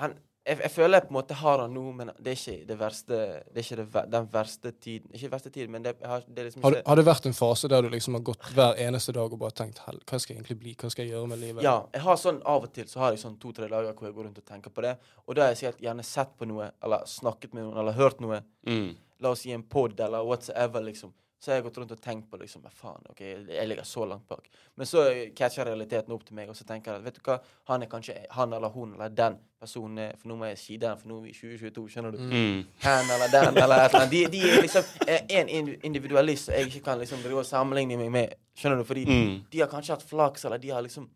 han, jeg, jeg føler jeg på en måte har han nå, men det er ikke det verste Det er ikke det, den verste tiden. Ikke verste tiden, men det, har, det er liksom Har, ikke det- har det vært en fase der du liksom har gått hver eneste dag og bare tenkt hva skal jeg egentlig bli? Hva skal jeg gjøre med livet? Ja, jeg har sånn av og til så har jeg sånn to-tre dager hvor jeg går rundt og tenker på det. Og da har jeg sikkert gjerne sett på noe, eller snakket med noen, eller hørt noe. Mm. La oss si en pod eller whatsoever, liksom. Så har jeg gått rundt og tenkt på liksom Hva faen, ok, jeg ligger så langt bak. Men så catcher realiteten opp til meg, og så tenker jeg at vet du hva, han er kanskje han eller hun eller den personen er For nå må jeg si den, for nå er vi i 2022, skjønner du. Mm. Han eller den eller et eller annet. De, de er liksom en individualist jeg ikke kan liksom drive og sammenligne meg med. Skjønner du? Fordi Mm. de har kanskje hatt flaks, eller de har liksom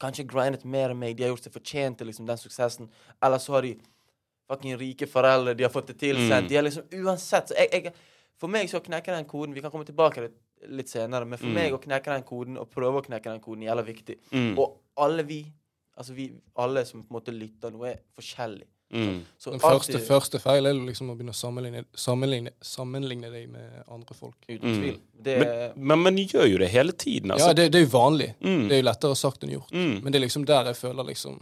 kanskje grindet mer enn meg. De har gjort seg fortjent til liksom den suksessen. Eller så har de fucking rike foreldre, de har fått det tilsendt. Mm. De har liksom Uansett. Så jeg, jeg For meg så å knekke den koden Vi kan komme tilbake til det litt senere, men for Mm. meg å knekke den koden, og prøve å knekke den koden, er jævla viktig. Mm. Og alle vi, altså vi alle som på en måte lytter nå, er forskjellige. Mm. Så Den første, alltid- første feil er liksom å begynne å sammenligne, sammenligne, sammenligne deg med andre folk. Uten Mm. tvil. Det Men, men man gjør jo det hele tiden, Ja, altså. det, det er jo vanlig. Mm. Det er jo lettere sagt enn gjort. Mm. Men det er liksom der jeg føler liksom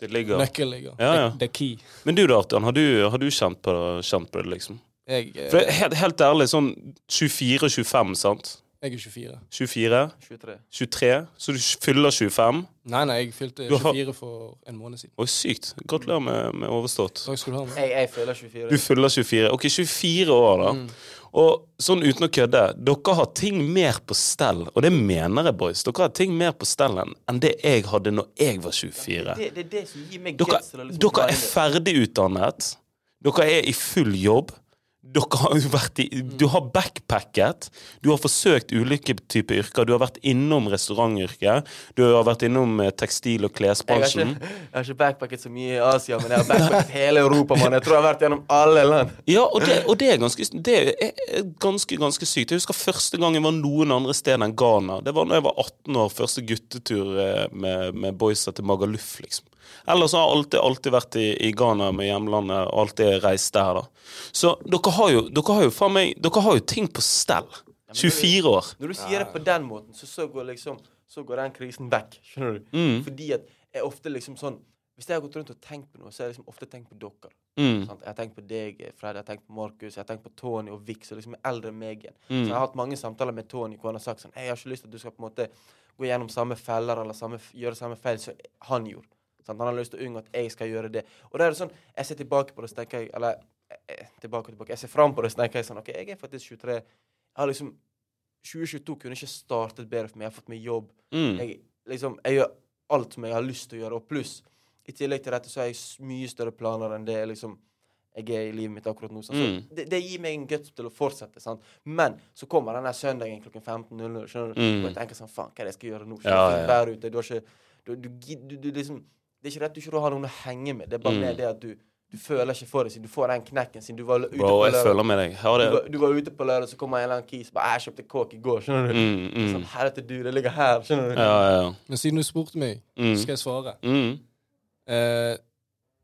Det ligger Nøkkel ligger. Ja, ja. The, det er key. Men du da, Artian, har du, har du kjent, på, kjent på det, liksom? Jeg, eh, For helt, helt ærlig, sånn 24-25, sant? jeg er 24. 24, 23. 23, så du fyller 25. Nei, nei, jeg fylte Du har- 24 for en måned siden. Oi, sykt. Gratulerer med, med overstått. Takk skal du ha. Med. Jeg, jeg fyller 24. Du fyller 24. Ok, 24 år, da. Mm. Og sånn uten å kødde, dere har ting mer på stell, og det mener jeg, boys. Dere har ting mer på stell enn det jeg hadde når jeg var 24. Det, det er det som gir meg Dere, guts liksom dere er ferdigutdannet. Dere er i full jobb. Dere har jo vært i Du har backpacket. Du har forsøkt ulike typer yrker. Du har vært innom restaurantyrket. Du har vært innom eh, tekstil- og klesbransjen. Jeg, jeg har ikke backpacket så mye i Asia, men jeg har backpacket hele Europa, mann. Jeg tror jeg har vært gjennom alle land. Ja, og det, og det er ganske Det er ganske, ganske sykt. Jeg husker første gang jeg var noen andre steder enn Ghana. Det var da jeg var 18 år, første guttetur eh, med, med boysa til Magaluf, liksom. Ellers har alltid, alltid vært i, i Ghana med hjemlandet, og alltid reist der, da. Så dere har jo, dere har jo faen meg Dere har jo ting på stell. 24 år. Når du sier det på den måten, så, så, går liksom, så går den krisen vekk. Skjønner du? Mm. Fordi at jeg ofte liksom sånn Hvis jeg har gått rundt og tenkt på noe, så har jeg liksom ofte tenkt på dere. Mm. Sant? Jeg har tenkt på deg, Fred, jeg har tenkt på Markus, jeg har tenkt på Tony og Vix, og liksom eldre enn meg igjen. Mm. Så jeg har hatt mange samtaler med Tony hvor han har sagt sånn Jeg har ikke lyst til at du skal på en måte gå gjennom samme feller eller samme, gjøre samme feil som han gjorde. Sant? Han har lyst til å unngå at jeg skal gjøre det. Og da er det sånn Jeg ser tilbake på det, så tenker jeg Eller eh, eh, tilbake og tilbake. Jeg ser fram på det, så tenker jeg sånn OK, jeg er faktisk 23. Jeg har liksom 2022 kunne ikke startet bedre for meg. Jeg har fått meg jobb. Mm. Jeg, liksom, jeg gjør alt som jeg har lyst til å gjøre, og pluss i tillegg til dette så har jeg mye større planer enn det liksom, jeg er i livet mitt akkurat nå. Mm. Så det, det gir meg en guts til å fortsette. Sant? Men så kommer denne søndagen klokken 15.00, skjønner du? Mm. og jeg tenker sånn Faen, hva er det jeg skal gjøre nå? Ja, Ja, ja. Ute. Du har ikke du, du, du, du, liksom, Det er ikke rett du ikke har noen å henge med. Det er bare Mm. det at du, du føler ikke for det siden du får den knekken siden du var ute Bro, på jeg føler med deg. Du det var, du var ute på lørdag, så kommer en eller annen kis bare 'Jeg kjøpte kåk i går', skjønner du? mm, mm. Sånn, Herrete du, det ligger her, skjønner du? Ja, ja, ja. Men siden du spurte meg, Mm. skal jeg svare. Mm. Eh,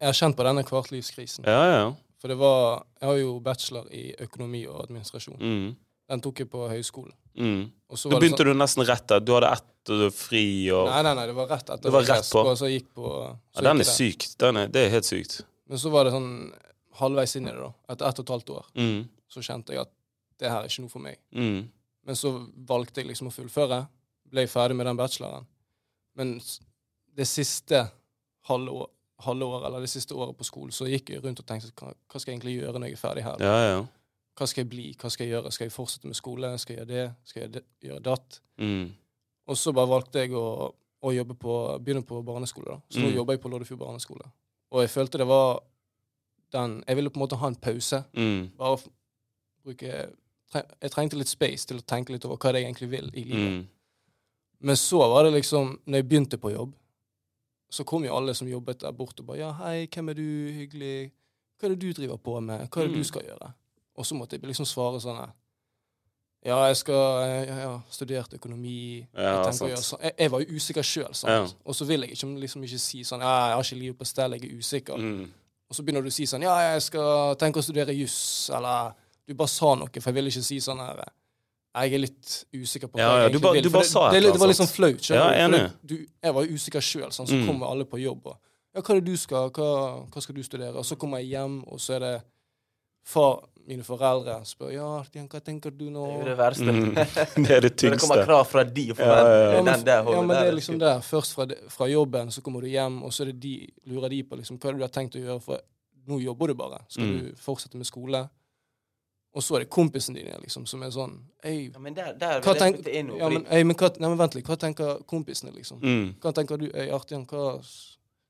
jeg har kjent på denne kvartlivskrisen. Ja, ja. For det var Jeg har jo bachelor i økonomi og administrasjon. Mm. Den tok jeg på høyskole. Mm. Så Da begynte det begynte du nesten rett der. Du hadde ett og fri og Nei, nei, nei, det var rett etter Det var rett på. Og så gikk på Ja, den er syk. Den er, det er helt sykt. Men så var det sånn halvveis inn i det, da. Etter ett og et halvt år. Mm. Så kjente jeg at det her er ikke noe for meg. Mm. Men så valgte jeg liksom å fullføre. Ble ferdig med den bacheloren. Men det siste halve år, halve år, eller det siste året på skolen, så gikk jeg rundt og tenkte hva, skal jeg egentlig gjøre når jeg er ferdig her? Ja, ja. Hva skal jeg bli? Hva skal jeg gjøre? Skal jeg fortsette med skole? Skal jeg gjøre det? Skal jeg gjøre datt? Mm. Og så bare valgte jeg å, å på, begynne på barneskole. da. Så nå Mm. jobber jeg på Loddefjord barneskole. Og jeg følte det var den Jeg ville på en måte ha en pause. Mm. Bare bruke jeg trengte litt space til å tenke litt over hva jeg egentlig vil i livet. Mm. Men så var det liksom, når jeg begynte på jobb, så kom jo alle som jobbet der bort og bare Ja, hei, hvem er du? Hyggelig. Hva er det du driver på med? Hva er det Mm. du skal gjøre? Og så måtte jeg liksom svare sånn. Ja, jeg skal Jeg har studert økonomi. Ja, jeg, å gjøre sånn. jeg, jeg var jo usikker sjøl. Ja. Og så vil jeg ikke, liksom ikke si sånn Ja, jeg har ikke livet på stell, jeg er usikker. Mm. Og så begynner du å si sånn Ja, jeg skal tenke å studere juss, eller Du bare sa noe, for jeg ville ikke si sånn her Jeg er litt usikker på hva Ja, ja, jeg du egentlig bare- vil. for det, det, det, det var litt sånn flaut. Ja, jeg var usikker sjøl, sånn, så Mm. kommer alle på jobb og Ja, hva er det du skal? Hva, hva skal du studere? Og så kommer jeg hjem, og så er det far, mine foreldre spør Ja, Artian, hva tenker du nå? Det er jo det verste. Mm. Det er det Når det kommer krav fra de og Ja, ja, Den der ja, men det er liksom det. Først fra, de- fra jobben, så kommer du hjem, og så er det de, lurer de på liksom, hva du har tenkt å gjøre, for nå jobber du bare. Skal Mm. du fortsette med skole? Og så er det kompisen din liksom, som er sånn Ei, Ja, men der, der hva tenk, inn ja, men, ei, men, hva, nei, men vent litt. Hva tenker kompisene, liksom? Mm. Hva tenker du? Ei, Artian, hva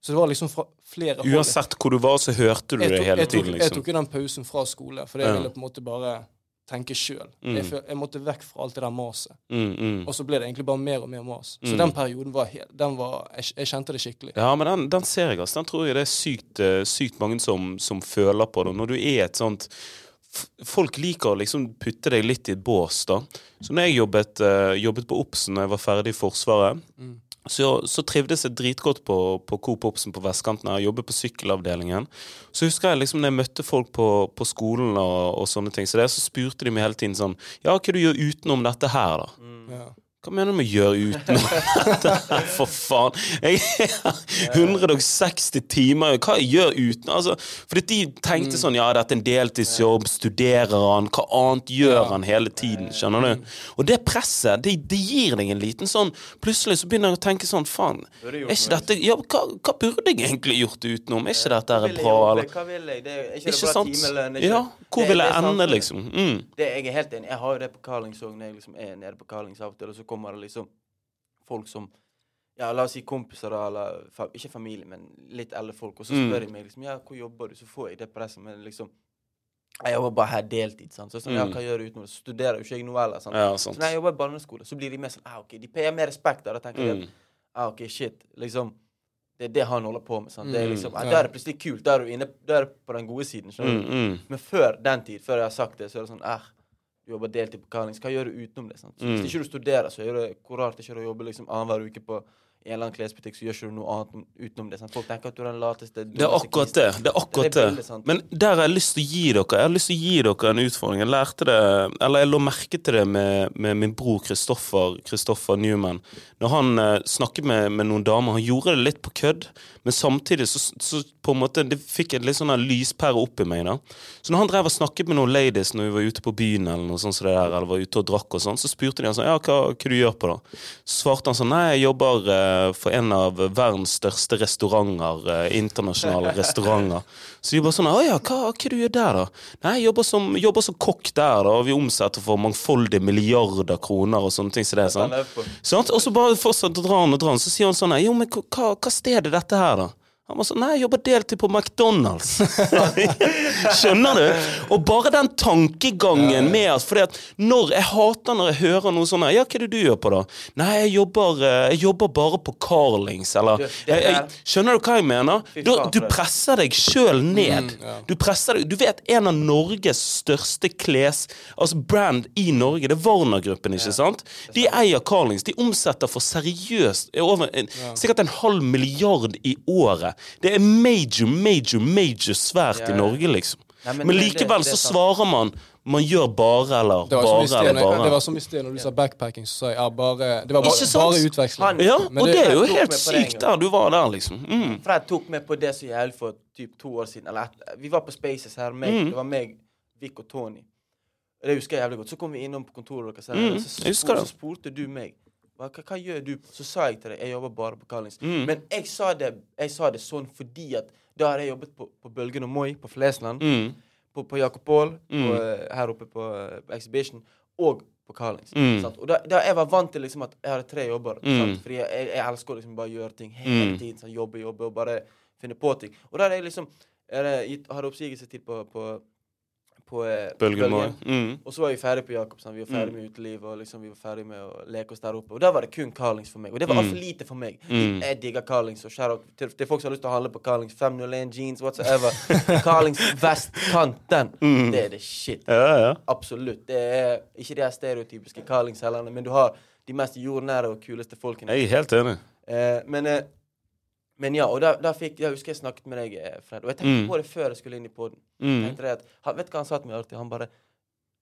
Så det var liksom fra flere hold. Uansett hvor du var, så hørte du tok, det hele tiden? Liksom. Jeg tok jo den pausen fra skole, for jeg ville på en måte bare tenke sjøl. Mm. Jeg, jeg måtte vekk fra alt det der maset. Mm, mm. Og så ble det egentlig bare mer og mer mas. Så Mm. den perioden var helt den var, jeg, jeg kjente det skikkelig. Ja, men den, den ser jeg, altså. Den tror jeg det er sykt, eh, sykt mange som, som føler på det. Når du er et sånt Folk liker å liksom putte deg litt i et bås, da. Så når jeg jobbet, eh, jobbet på Obsen når jeg var ferdig i Forsvaret, Mm. Så, så trivdes jeg dritgodt på, på Coop Obsen på vestkanten. Jeg jobbet på sykkelavdelingen. Så husker jeg liksom når jeg møtte folk på, på skolen og, og sånne ting, så, det, så spurte de meg hele tiden sånn Ja, hva du gjør utenom dette her, da? Ja. Hva mener du med 'gjøre utenom dette for faen? Jeg er 160 timer Hva jeg gjør uten altså, Fordi de tenkte Mm. sånn Ja, dette er en deltidsjobb, studerer han, hva annet gjør han hele tiden? Skjønner du? Og det presset, det, det gir deg en liten sånn Plutselig så begynner jeg å tenke sånn Faen, er ikke dette Ja, hva, hva burde jeg egentlig gjort utenom? Er ikke dette er bra, eller? Hva vil jeg? Det er, ikke Ikke det bra sant? timelønn? Ikke- Ja, hvor vil jeg ende, liksom? Mm. Det, jeg er helt enig. Jeg har jo det på Carlings òg, når jeg liksom er nede på Carlings av og til, og så kommer det liksom folk som ja, La oss si kompiser, eller ikke familie, men litt eldre folk. Og så Mm. spør de meg liksom Ja, hvor jobber du? Så får jeg det presset, men liksom Jeg jobber bare her deltid, sant. Så sånn, ja, Mm. hva gjør du utenom? Studerer jo ikke jeg noe heller, sant. Ja, Så når jeg jobber i barneskole, så blir de mer sånn ah, OK, de peier mer respekt. Da tenker Mm. at ah, OK, shit, liksom Det er det han holder på med. sant? Det er Mm, liksom, ah. Da er det plutselig kult. Da er du inne Da er du på den gode siden. skjønner Mm, du? mm. Men før den tid, før jeg har sagt det, så er det sånn eh, Du jobber deltid på Carlings. Hva gjør du utenom det? sant? Så Mm. Hvis ikke du studerer, så er det hvor rart det ikke er å jobbe liksom annenhver uke på i en eller annen klesbutikk, så gjør ikke du noe annet utenom det. sant? Folk tenker at du er den lateste Det er akkurat det. det er akkurat Det er det. veldig sant. Men der har jeg lyst til å gi dere Jeg har lyst til å gi dere en utfordring. Jeg lærte det Eller jeg lå merke til det med, med min bror Kristoffer Kristoffer Newman. Når han eh, snakket med, med noen damer. Han gjorde det litt på kødd, men samtidig så, så på en måte Det fikk en litt sånn lyspære opp i meg. da Så når han drev og snakket med noen ladies når vi var ute på byen, eller noe sånt som det der, eller var ute og drakk og sånn, så spurte de han sånn Ja, hva, hva du gjør på da? Så svarte han sånn Nei, jeg jobber eh, for en av verdens største restauranter. eh, internasjonale restauranter. Så de bare sånn Å ja, hva, hva du gjør der, da? Nei, jeg jobber som, jobber som kokk der, da. Og vi omsetter for mangfoldige milliarder kroner og sånne ting som det. Han sant? på. Og så bare fortsatt å dra han og dra han. Så sier han sånn Jo, men hva, hva sted er dette her, da? Han var sånn Nei, jeg jobber deltid på McDonald's. Skjønner du? Og bare den tankegangen med at Fordi at når Jeg hater når jeg hører noe sånn Ja, hva er det du gjør på, da? Nei, jeg jobber, eh, jeg jobber bare på Carlings, eller jeg, jeg, Skjønner du hva jeg mener? Du, du presser deg sjøl ned. Mm. Du presser deg Du vet en av Norges største kles... Altså brand i Norge, det er Warner-gruppen, ikke sant? De eier Carlings. De omsetter for seriøst over en, sikkert en halv milliard i året. Det er major, major, major svært Ja, i. Norge, liksom. Ja, men Men det- likevel det er så svarer man man gjør bare eller Det bare eller bare. det var som i sted når du sa backpacking, så sa jeg ja, bare Det var bare, bare utveksling. Ja, og det- det er jo helt det sykt der du var der, liksom. Mm. Fred tok meg på det som gjelder for typ to år siden. Eller et, vi var på Spaces her. Meg, Mm. Det var meg, Vic og Tony. Det husker jeg jævlig godt. Så kom vi innom på kontoret deres, Mm, og så, spor, så spurte du meg hva, hva, hva gjør du? Så sa jeg til deg jeg jobber bare på Kallings. Mm. Men jeg sa, det, jeg sa det sånn fordi at da hadde jeg jobbet på, på Bølgen og Moi på Flesland, Mm. på, på Jakob Paul, Mm. eh, her oppe på på, Exhibition, og på Kallings. Mm. Og da, da jeg var vant til liksom at jeg hadde tre jobber. Mm. Fordi jeg, jeg, jeg elsker å liksom bare gjøre ting hele Mm. tiden. Sånn, jobbe, jobbe og bare finne på ting. Og da hadde jeg liksom jeg hadde gitt, hadde oppsigelsestid på, på, på eh, Bølgen. Mm. Og så var vi ferdig på Jakobsen. Vi var ferdig med uteliv, og liksom vi var ferdig med å leke oss der oppe. Og da var det kun Carlings for meg. Og det var Mm. altfor lite for meg. Mm. Jeg digger Carlings. Og shout out til, til folk som har lyst til å handle på Carlings. 501 jeans, whatsoever. Carlings vestkanten. Mm. Det er det shit. Ja, ja. Absolutt. Det er ikke de her stereotypiske Carlings-selgerne, men du har de mest jordnære og kuleste folkene. Jeg er helt enig. Eh, men, eh, men ja, og da, da fikk Jeg husker jeg snakket med deg, eh, Fred, og jeg tenkte Mm. på det før jeg skulle inn i poden. Mm. At, vet du hva han sa til meg alltid? Han bare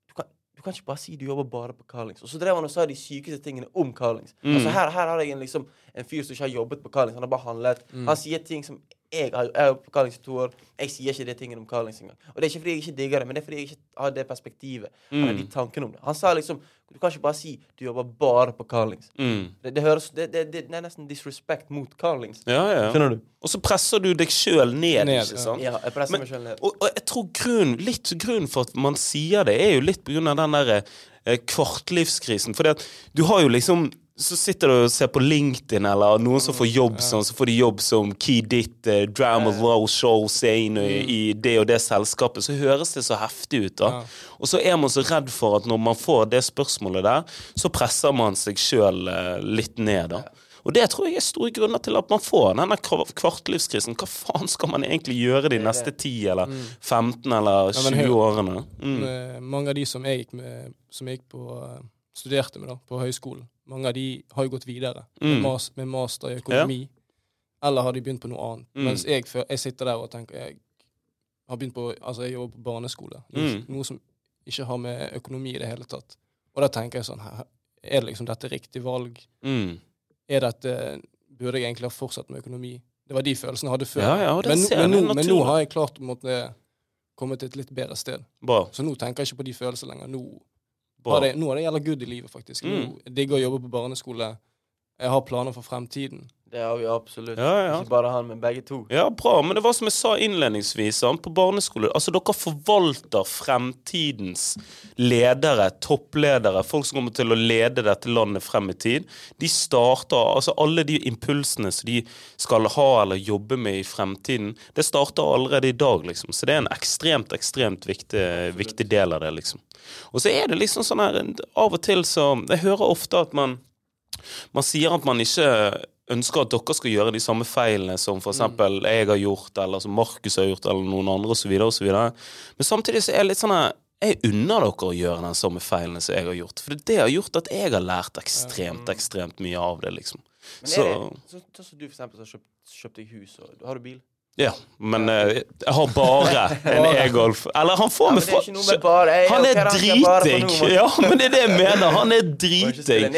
du kan, du kan ikke bare si du jobber bare på Carlings. Og så drev han og sa de sykeste tingene om Carlings. Mm. Altså her, her har jeg en, liksom, en fyr som ikke har jobbet på Carlings. Han har bare handlet. Mm. Han sier ting som jeg har jeg har på Carlings to år. Jeg sier ikke de tingene om Carlings engang. Og det er ikke fordi jeg ikke digger det, men det er fordi jeg ikke har det perspektivet. Eller Mm. de tankene om det. Han sa liksom Du kan ikke bare si du jobber bare på Carlings. Mm. Det, det høres det, det, er nesten disrespect mot Carlings. Ja, ja. Skjønner du? Og så presser du deg sjøl ned, Ned, ikke sant? Ja, jeg presser Men- meg selv ned. Og, og jeg tror grunn, litt grunnen for at man sier det, er jo litt på grunn av den der eh, kvartlivskrisen. For du har jo liksom så sitter du og ser på LinkedIn, eller noen som får jobb sånn, så får de jobb som Key Dit, eh, Drama Low Show, Sane i, i det og det selskapet, så høres det så heftig ut, da. Ja. Og så er man så redd for at når man får det spørsmålet der, så presser man seg sjøl eh, litt ned, da. Og det tror jeg er store grunner til at man får denne kvartlivskrisen. Hva faen skal man egentlig gjøre de neste 10 eller 15 eller Ja, 20 hør- årene? Mm. Eh, Mange av de som jeg gikk, med, som jeg gikk på, eh, studerte med da, på høyskolen, mange av de har jo gått videre Mm. med, mas med master i økonomi. Eller har de begynt på noe annet. Mm. Mens jeg, jeg sitter der og tenker jeg har begynt på, altså jeg jobber på barneskole. Noe, Mm. noe som ikke har med økonomi i det hele tatt. Og da tenker jeg sånn Er det liksom dette riktig valg? Mm. Er dette, Burde jeg egentlig ha fortsatt med økonomi? Det var de følelsene jeg hadde før. Ja, ja, men, men, nå, men nå har jeg klart å komme til et litt bedre sted. Bra. Så nå tenker jeg ikke på de følelsene lenger. Nå bra. har det, nå er det gjelder good i livet, faktisk. Mm. Digger å jobbe på barneskole. Jeg har planer for fremtiden. Det har vi absolutt. Ja, ja. Ikke bare han, men begge to. Ja, bra. Men det var som jeg sa innledningsvis, på barneskole Altså, dere forvalter fremtidens ledere, toppledere, folk som kommer til å lede dette landet frem i tid. De starter Altså, alle de impulsene som de skal ha eller jobbe med i fremtiden, det starter allerede i dag, liksom. Så det er en ekstremt, ekstremt viktig, viktig del av det, liksom. Og så er det liksom sånn her Av og til så Jeg hører ofte at man man sier at man ikke ønsker at dere skal gjøre de samme feilene som f.eks. eksempel jeg har gjort, eller som Markus har gjort, eller noen andre osv. Men samtidig så er det litt sånn at jeg unner dere å gjøre den samme feilene som jeg har gjort. For det har gjort at jeg har lært ekstremt, ekstremt mye av det, liksom. Men er det, så, sånn som du for eksempel har kjøpt, kjøpt deg hus, og har du bil? Ja. Men eh, jeg har bare en e-golf. Eller han får meg er fra jeg, Han er dritdigg! Ja, men det er det jeg mener. Han er dritdigg.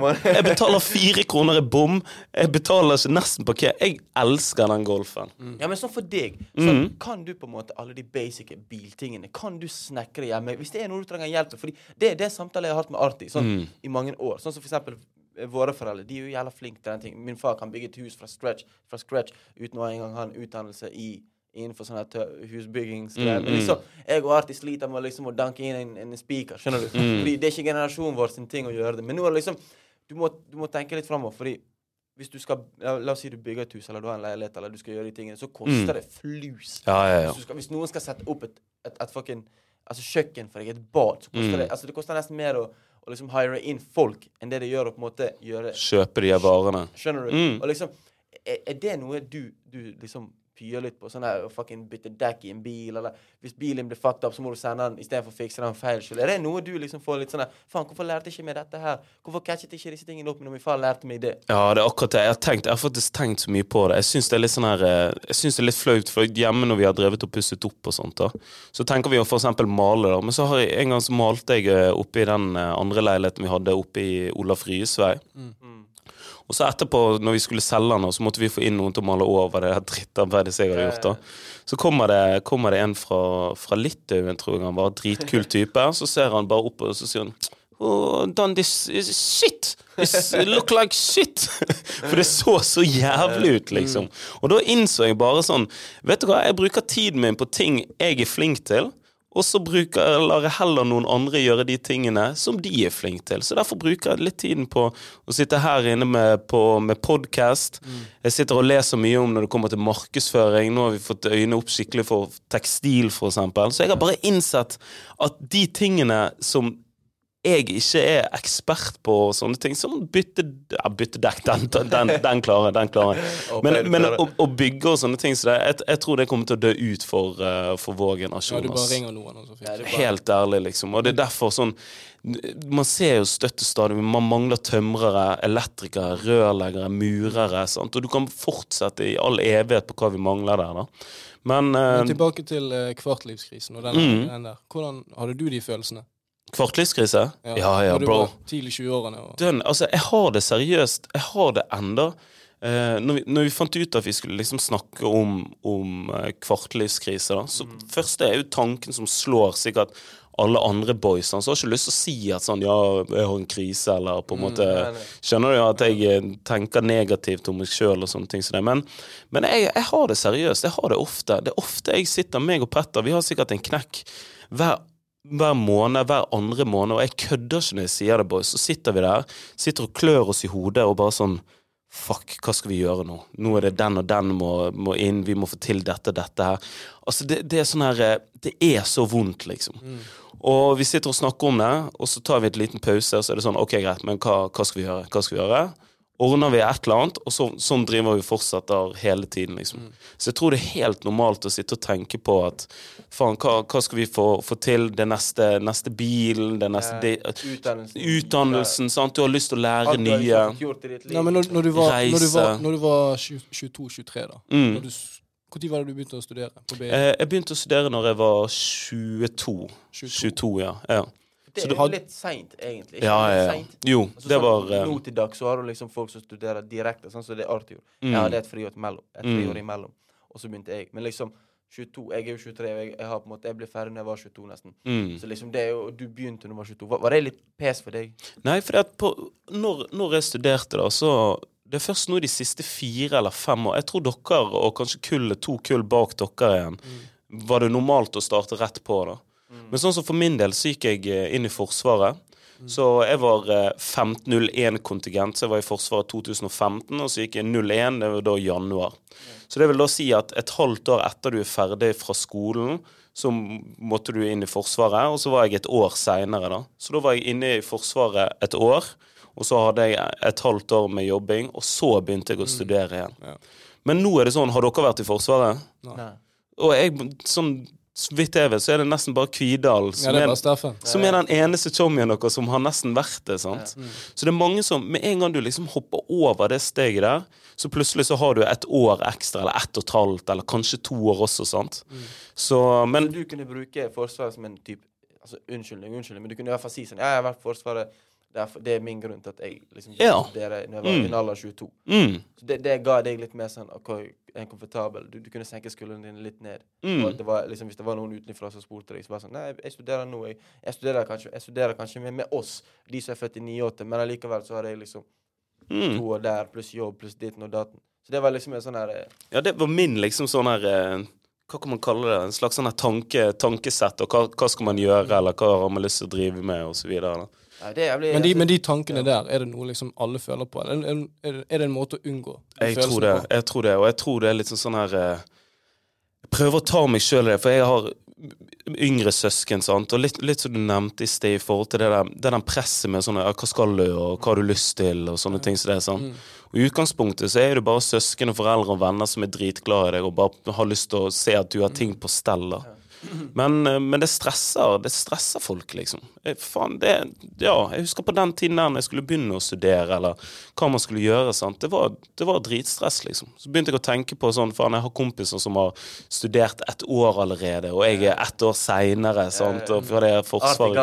mann. Jeg betaler fire kroner i bom. Jeg betaler nesten nesten parkert. Jeg elsker den golfen. Ja, men sånn for deg, så Mm. kan du på en måte alle de basic biltingene Kan du snekre hjemme hvis det er noe du trenger hjelp med? Fordi det, det samtalen jeg har hatt med Arti sånn, Mm. i mange år. Sånn som for eksempel våre foreldre. De er jo jævla flinke til den ting. Min far kan bygge et hus fra scratch, fra scratch uten å engang ha en utdannelse i innenfor sånn husbyggingsgreier. Mm, mm. liksom, jeg og Arti sliter med liksom å danke inn en, en spiker, skjønner du? Mm. Fordi det er ikke generasjonen vår sin ting å gjøre det. Men nå er det liksom Du må, du må tenke litt framover, fordi hvis du skal la, la oss si du bygger et hus, eller du har en leilighet, eller du skal gjøre de tingene, så koster Mm. det flus. Ja, ja, ja. Hvis, du skal, hvis noen skal sette opp et, et, et fucking altså kjøkken for deg, et bad, så koster Mm. det altså det koster nesten mer å, å liksom hire inn folk enn det de gjør å på en måte gjøre Kjøpe de her varene. Skjønner du? Mm. Og liksom, er, er det noe du, du liksom pyer litt på? Sånn her, fucking bytte dekk i en bil, eller hvis bilen blir fucked up, så må du sende den istedenfor å fikse den feil skyld. Er det noe du liksom får litt sånn her Faen, hvorfor lærte jeg ikke meg dette her? Hvorfor catchet ikke disse tingene opp når min far lærte meg det? Ja, det er akkurat det. Jeg har, tenkt, jeg har faktisk tenkt så mye på det. Jeg syns det er litt sånn her eh, Jeg synes det er litt flaut, for hjemme når vi har drevet og pusset opp og sånt, da, så tenker vi å for eksempel male, da. Men så har jeg en gang så malte jeg eh, oppe i den eh, andre leiligheten vi hadde oppe i Olaf Ryes vei. Mm. Og så etterpå, når vi skulle selge den, så måtte vi få inn noen til å male over det drittarbeidet jeg hadde gjort. da Så kommer det, kommer det en fra, fra Litauen, tror jeg han var. Dritkul type. Så ser han bare opp og så sier han Oh, done this shit! This look like shit! For det så så jævlig ut, liksom. Og da innså jeg bare sånn Vet du hva, jeg bruker tiden min på ting jeg er flink til. Og så bruker, lar jeg heller noen andre gjøre de tingene som de er flinke til. Så derfor bruker jeg litt tiden på å sitte her inne med, på, med podkast. Jeg sitter og leser mye om når det kommer til markedsføring. Nå har vi fått øynene opp skikkelig for tekstil, eksempel. Så jeg har bare innsett at de tingene som jeg ikke er ekspert på sånne ting, som bytte, ja, byttedekk, den, den, den klarer jeg. Den klarer. Men, men å, å bygge og sånne ting, så det, jeg, jeg tror det kommer til å dø ut for, eh, for vår Ja, du bare ringer noen, Ja, bare- Helt ærlig, liksom. Og det er derfor sånn Man ser jo støtt Man mangler tømrere, elektrikere, rørleggere, murere. Sant? Og du kan fortsette i all evighet på hva vi mangler der, da. Men, Men eh, tilbake til eh, kvartlivskrisen og den, Mm. den der. Hvordan hadde du de følelsene? Kvartlivskrise? Ja ja, ja bro. tidlig 20-årene. og- altså, jeg har det seriøst. Jeg har det enda. Eh, når, vi, når vi fant ut at vi skulle liksom snakke om, om eh, kvartlivskrise, da, så først er jo tanken som slår sikkert alle andre boys. Han har ikke lyst til å si at sånn, ja, jeg har en krise, eller på en måte nei, nei. Skjønner du at jeg eh, tenker negativt om meg sjøl og sånne ting som det. Men, men jeg, jeg har det seriøst. Jeg har det ofte. Det er ofte jeg sitter, meg og Petter, vi har sikkert en knekk hver hver måned, hver andre måned, og jeg kødder ikke når jeg sier det, boys. Så sitter vi der, sitter og klør oss i hodet og bare sånn Fuck, hva skal vi gjøre nå? Nå er det den og den må, må inn, vi må få til dette, dette her. Altså, det, det er sånn her eh, Det er så vondt, liksom. Og vi sitter og snakker om det, og så tar vi et liten pause, og så er det sånn Ok, greit, men hva, hva skal vi gjøre? Hva skal vi gjøre? Ordner vi et eller annet, og så, sånn driver vi fortsetter hele tiden, liksom. Så jeg tror det er helt normalt å sitte og tenke på at faen, hva, hva skal vi få, få til? Det neste, neste bilen, den neste de, Utdannelsen. Utdannelsen, sant? Du har lyst til å lære Alt du har nye liksom gjort i ditt liv. Nei, men når, når, du var, når, du var, Reise. når du var 22-23, da Mm. når du, s- Hvor tid var det du begynte å studere? På BI? Eh, Jeg begynte å studere når jeg var 22. 22, ja. ja. Det er had- litt seint, egentlig. Ikke Ja, ja, ja. sent? Jo, Altså, det sånn, var eh, Nå til dags så har du liksom folk som studerer direkte, sånn som det Arthur. Mm. Jeg hadde et friår imellom. Et Mm. friår imellom. Og så begynte jeg. Men liksom 22, Jeg er jo 23, og jeg, jeg, har på en måte, jeg ble ferdig da jeg var 22, nesten. mm. Så liksom det er jo Du begynte da du var 22. Var, var det litt pes for deg? Nei, for når, når jeg studerte, da, så Det er først nå de siste fire eller fem år Jeg tror dere, og kanskje kullet, to kull bak dere igjen, var det normalt å starte rett på, da. Men sånn som for min del så gikk jeg eh, inn i Forsvaret. Så jeg var eh, 1501-kontingent, så jeg var i Forsvaret 2015, og så gikk jeg 01, det var da januar. Så det vil da si at et halvt år etter du er ferdig fra skolen, så måtte du inn i Forsvaret, og så var jeg et år seinere, da. Så da var jeg inne i Forsvaret et år, og så hadde jeg et halvt år med jobbing, og så begynte jeg å studere igjen. Men nå er det sånn, har dere vært i Forsvaret? Nei. Og jeg, sånn, så vidt jeg vet, så er det nesten bare Kvidal som, ja, er bare som er den eneste chommien deres som har nesten vært det. sant? Så det er mange som, med en gang du liksom hopper over det steget der, så plutselig så har du et år ekstra, eller ett og et halvt, eller kanskje to år også, sant? Så, men så du kunne bruke Forsvaret som en type altså, Unnskyldning, unnskyldning, men du kunne i hvert fall si sånn Ja, jeg har vært Forsvaret. Det er, det er min grunn til at jeg liksom Ja. studerer når jeg var Mm. i alder 22. mm, Så det, det ga deg litt mer sånn OK, en komfortabel Du, du kunne senke skuldrene dine litt ned. mm, Og det var, liksom, hvis det var noen utenfra som spurte deg, så var det sånn Nei, jeg studerer nå. Jeg, jeg, studerer, kanskje, jeg studerer kanskje med, med oss, de som er født i 98, men allikevel så har jeg liksom mm. to år der, pluss jobb, pluss ditten og datten. Så det var liksom en sånn her eh, Ja, det var min liksom sånn her eh, Hva kan man kalle det? En slags sånn her tanke, tankesett, og hva, hva skal man gjøre, eller hva har man lyst til å drive med, og så videre. da. Nei, det er jævlig Men de, men de tankene der, er det noe liksom alle føler på? Er, er, er det en måte å unngå Jeg tror det, på? jeg tror det, og jeg tror det er litt sånn sånn her eh, Jeg prøver å ta meg sjøl i det, for jeg har yngre søsken, sant, og litt, litt som du nevnte i sted, i forhold til det der, det der presset med sånne, Hva skal du, og hva har du lyst til, og sånne ting som det. sant? Og I utgangspunktet så er det bare søsken og foreldre og venner som er dritglade i deg og bare har lyst til å se at du har ting på stell. da. Men, eh, men det stresser det stresser folk, liksom. Jeg, Faen, det, ja, jeg husker på den tiden der når jeg skulle begynne å studere, eller hva man skulle gjøre. sant? Det var, det var dritstress, liksom. Så begynte jeg å tenke på sånn, faen, jeg har kompiser som har studert et år allerede, og jeg er ett år seinere, sant, og for det er Forsvaret.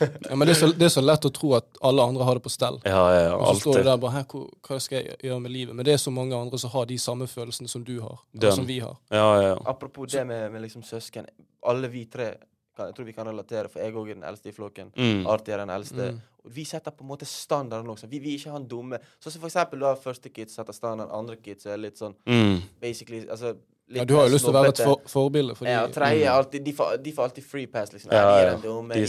Ja, men det er, så, det er så lett å tro at alle andre har det på stell. Ja, ja, ja, Og så står du der bare hvor- hva skal jeg gjøre med livet? Men det er så mange andre som har de samme følelsene som du har. Eller som vi har. Ja, ja, ja. Apropos det med, med liksom søsken. Alle vi tre kan, jeg tror vi kan relatere, for jeg òg er den eldste i flokken. Mm. Artig er den eldste. Mm. Og vi setter på en måte standarden også. Vi vil ikke ha en dumme Sånn som for eksempel da første kids setter standarden, andre kids er litt sånn Mm. basically Altså Ja, du har jo lyst til å være et for, forbilde for Ja, tredje er alltid, de, får, de får alltid free pass, liksom. Ja, Ja, de er ja. De er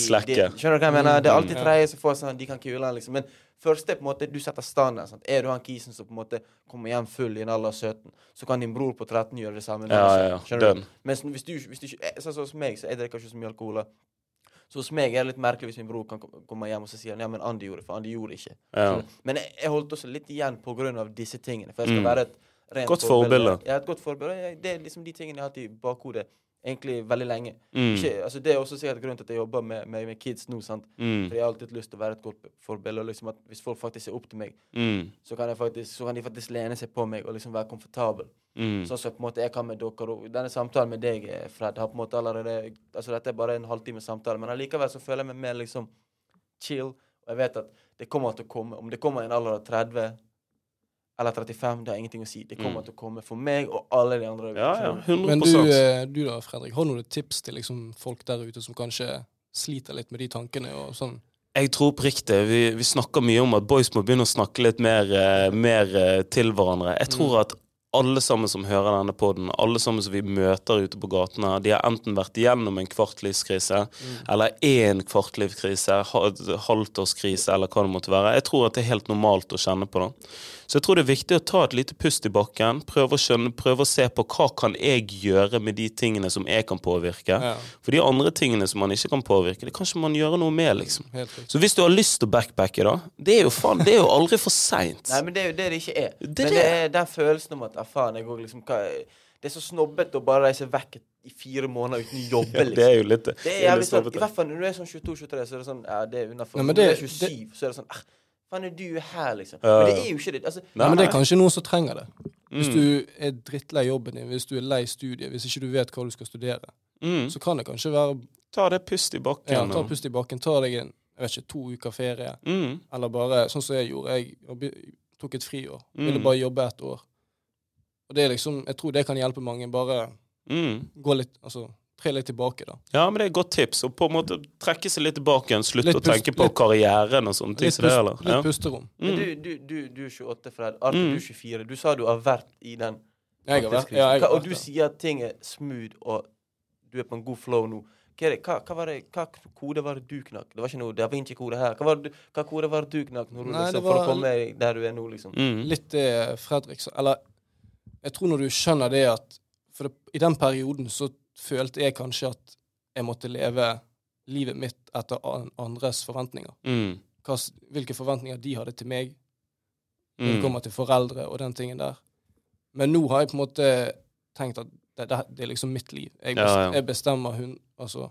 skjønner du hva jeg mener? Det er alltid Mm. tredje som får sånn, de kan kule han, liksom. Men første er på en måte, du setter standard. Sant? Er du han kisen som på en måte kommer hjem full i en alder av 17, så kan din bror på 13 gjøre det samme. Ja, ja, ja. 17, Skjønner du? Mens hvis du, hvis du ikke, sånn som hos meg, så jeg drikker ikke så mye alkohol. Så hos meg er det litt merkelig hvis min bror kan komme hjem og så sier han, ja, men Andy gjorde det, for Andy gjorde det ikke. Ja. Men jeg, jeg holdt også litt igjen på grunn av disse tingene. For jeg skal Mm. være et Godt forbilde. Ja, et godt forbilde. Det er liksom de tingene jeg har hatt i bakhodet egentlig veldig lenge. Mm. Ikke, altså det er også sikkert grunnen til at jeg jobber med, med, med kids nå. sant? Mm. For jeg har alltid lyst til å være et godt forbilde. Og liksom at hvis folk faktisk ser opp til meg, Mm. så kan, faktisk, så kan de faktisk lene seg på meg og liksom være komfortabel. Mm. Sånn som på en måte jeg kan med dere. Og denne samtalen med deg, eh, Fred, har på en måte allerede Altså dette er bare en halvtime samtale, men allikevel så føler jeg meg mer liksom chill. Og jeg vet at det kommer til å komme. Om det kommer i en alder av 30 eller 35, det har ingenting å si. Det kommer Mm. til å komme for meg og alle de andre. Ja, ja. 100% Men du, eh, du da, Fredrik, har du noen tips til liksom folk der ute som kanskje sliter litt med de tankene og sånn? Jeg tror oppriktig. Vi, vi snakker mye om at boys må begynne å snakke litt mer, eh, mer eh, til hverandre. Jeg tror at alle sammen som hører denne poden, alle sammen som vi møter ute på gatene, de har enten vært igjennom en kvartlivskrise, eller én kvartlivskrise, halvtårskrise, eller hva det måtte være. Jeg tror at det er helt normalt å kjenne på det. Så jeg tror det er viktig å ta et lite pust i bakken, prøve å skjønne, prøve å se på hva kan jeg gjøre med de tingene som jeg kan påvirke. Ja, For de andre tingene som man ikke kan påvirke, det kan ikke man gjøre noe med, liksom. Så hvis du har lyst til å backpacke, da Det er jo faen, det er jo aldri for seint. Nei, men det er jo det det ikke er. Det er men det. det er den følelsen om at ah, faen, jeg går liksom hva, Det er så snobbete å bare reise vekk i fire måneder uten å jobbe, liksom. Det er jo litt det. Det er litt sånn, I hvert fall når du er sånn 22-23, så er det sånn Ja, det er men Når du er det- 27, så er det sånn ah, Faen, er du her, liksom? Men det er jo ikke det. Altså, Nei, men det er kanskje noen som trenger det. Hvis Mm. du er drittlei jobben din, hvis du er lei studiet, hvis ikke du vet hva du skal studere, Mm. så kan det kanskje være Ta det pust i bakken. ja, Ta pust i bakken, ta deg en jeg vet ikke, to uker ferie, Mm. eller bare sånn som jeg gjorde. Jeg tok et friår. Mm. Ville bare jobbe et år. Og det er liksom, jeg tror det kan hjelpe mange. Bare Mm. gå litt, altså tre litt tilbake, da. Ja, men det er et godt tips. Og på en måte trekke seg litt tilbake igjen. Slutte å tenke på litt- karrieren og sånne ting. Litt, pust, eller? litt pusterom. pusterom. Men Mm. du, du, du, du er 28, Fred. Arthur, Mm. du er 24. Du sa du har vært i den Jeg har vært, ja, jeg Og du sier at ting er smooth, og du er på en god flow nå. Hva, hva, hva, var det, hva kode var det du knakk? Det var ikke noe Da Vinci-kode her. Hva, var hva kode var det du knakk når du, Nei, liksom, for å komme der du er nå, liksom? Mm. Litt det Fredrik sa Eller jeg tror når du skjønner det at For det, i den perioden så følte jeg kanskje at jeg måtte leve livet mitt etter andres forventninger. Mm. Hva, hvilke forventninger de hadde til meg når det Mm. kommer til foreldre og den tingen der. Men nå har jeg på en måte tenkt at det, det, det er liksom mitt liv. Jeg, Ja, ja. jeg bestemmer hun, altså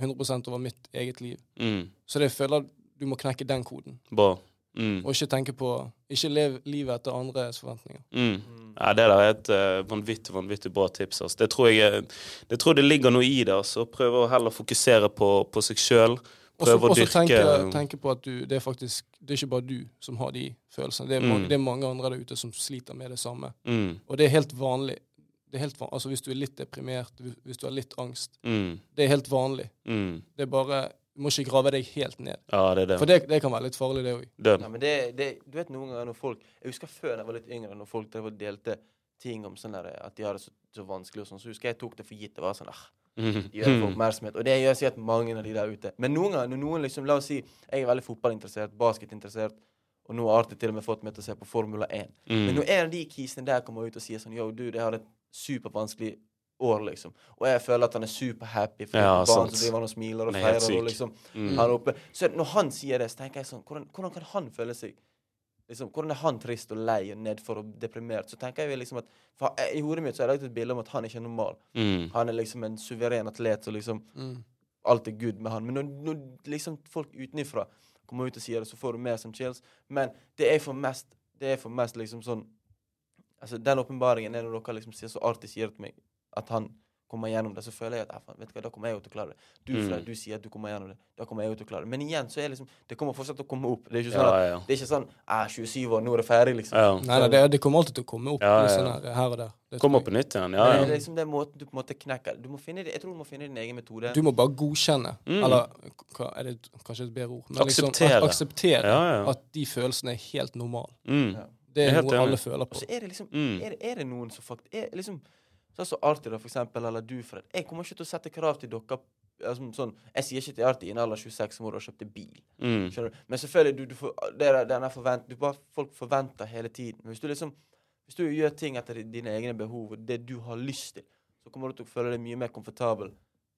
100% over mitt eget liv. Mm. Så det jeg føler du må knekke den koden. Bra. Mm. Og ikke tenke på Ikke lev livet etter andres forventninger. Mm. Ja, det der er et uh, vanvittig vanvittig bra tips. Altså. Det, tror jeg, er- det tror det ligger noe i det. Altså. Prøve å heller fokusere på, på seg sjøl. Prøve å og så dyrke tenke, tenke på at du, det er faktisk Det er ikke bare du som har de følelsene. Det er, mange, Mm. det er mange andre der ute som sliter med det samme. mm. Og det er helt vanlig. Det er helt van altså Hvis du er litt deprimert, hvis du har litt angst Mm. Det er helt vanlig. Mm. Det er bare Du må ikke grave deg helt ned. Ja, det er det. For det, det kan være litt farlig, det òg. Ja, men det, det, du vet noen ganger når folk Jeg husker før da jeg var litt yngre, når folk der delte ting om sånn der, at de har det så, så vanskelig og sånn, så husker jeg jeg tok det for gitt. Det var sånn ah, Mm. de gjør det for oppmerksomhet. Og det gjør sikkert mange av de der ute. Men noen ganger, når noen liksom, la oss si jeg er veldig fotballinteressert, basketinteressert, og nå har Arte til og med fått meg til å se på Formula 1. Men Mm. når en av de kisene der kommer ut og sier sånn Yo, du, det har et supervanskelig år, liksom. Og jeg føler at han er superhappy for Ja, barn sant. som driver han og smiler og er feirer. Og liksom, Mm. han oppe. Så når han sier det, så tenker jeg sånn Hvordan, hvordan kan han føle seg liksom, Hvordan er han trist og lei og nedfor og deprimert? Så tenker jeg liksom at for, I hodet mitt så har jeg lagt et bilde om at han ikke er normal. Mm. Han er liksom en suveren atlet, og liksom Mm. alt er good med han. Men når, når liksom folk utenfra kommer ut og sier det, så får du mer som chills. Men det er for mest Det er for mest liksom sånn Altså, den åpenbaringen er når dere liksom sier så artig sier til meg at han kommer gjennom det, så føler jeg at vet du hva, da kommer jeg jo til å klare det. Du, Mm. Du sier at du kommer gjennom det. Da kommer jeg jo til å klare det. Men igjen så er liksom Det kommer fortsatt til å komme opp. Det er ikke sånn Ja, at det er ikke sånn ah, 27 år, nå er det ferdig, liksom. ja. Nei, nei, det, det kommer alltid til å komme opp Ja, ja, sånn her, her og der. Det Kom opp på nytt igjen. Ja, Men det er liksom den måten du på en måte knekker du må finne, det- Jeg tror du må finne din egen metode. Du må bare godkjenne. Mm. Eller hva, er det kanskje et bedre ord? Men Akseptere. Liksom, akseptere ja, ja. at de følelsene er helt normale. Mm. Ja. Det er er noe enig. alle føler Og på. så er det liksom Mm. er, er det noen som faktisk er, liksom, Sånn som Arti, da, for eksempel, eller du, Fred. Jeg kommer ikke til å sette krav til dere. Altså, sånn, jeg sier ikke til Arti i en alder 26 år og har kjøpt deg bil. Mm. Skjønner du? Men selvfølgelig, du, du får, det er, denne er forvent, du bare, folk forventer hele tiden. Men hvis du liksom hvis du gjør ting etter dine egne behov, og det du har lyst til, så kommer du til å føle deg mye mer komfortabel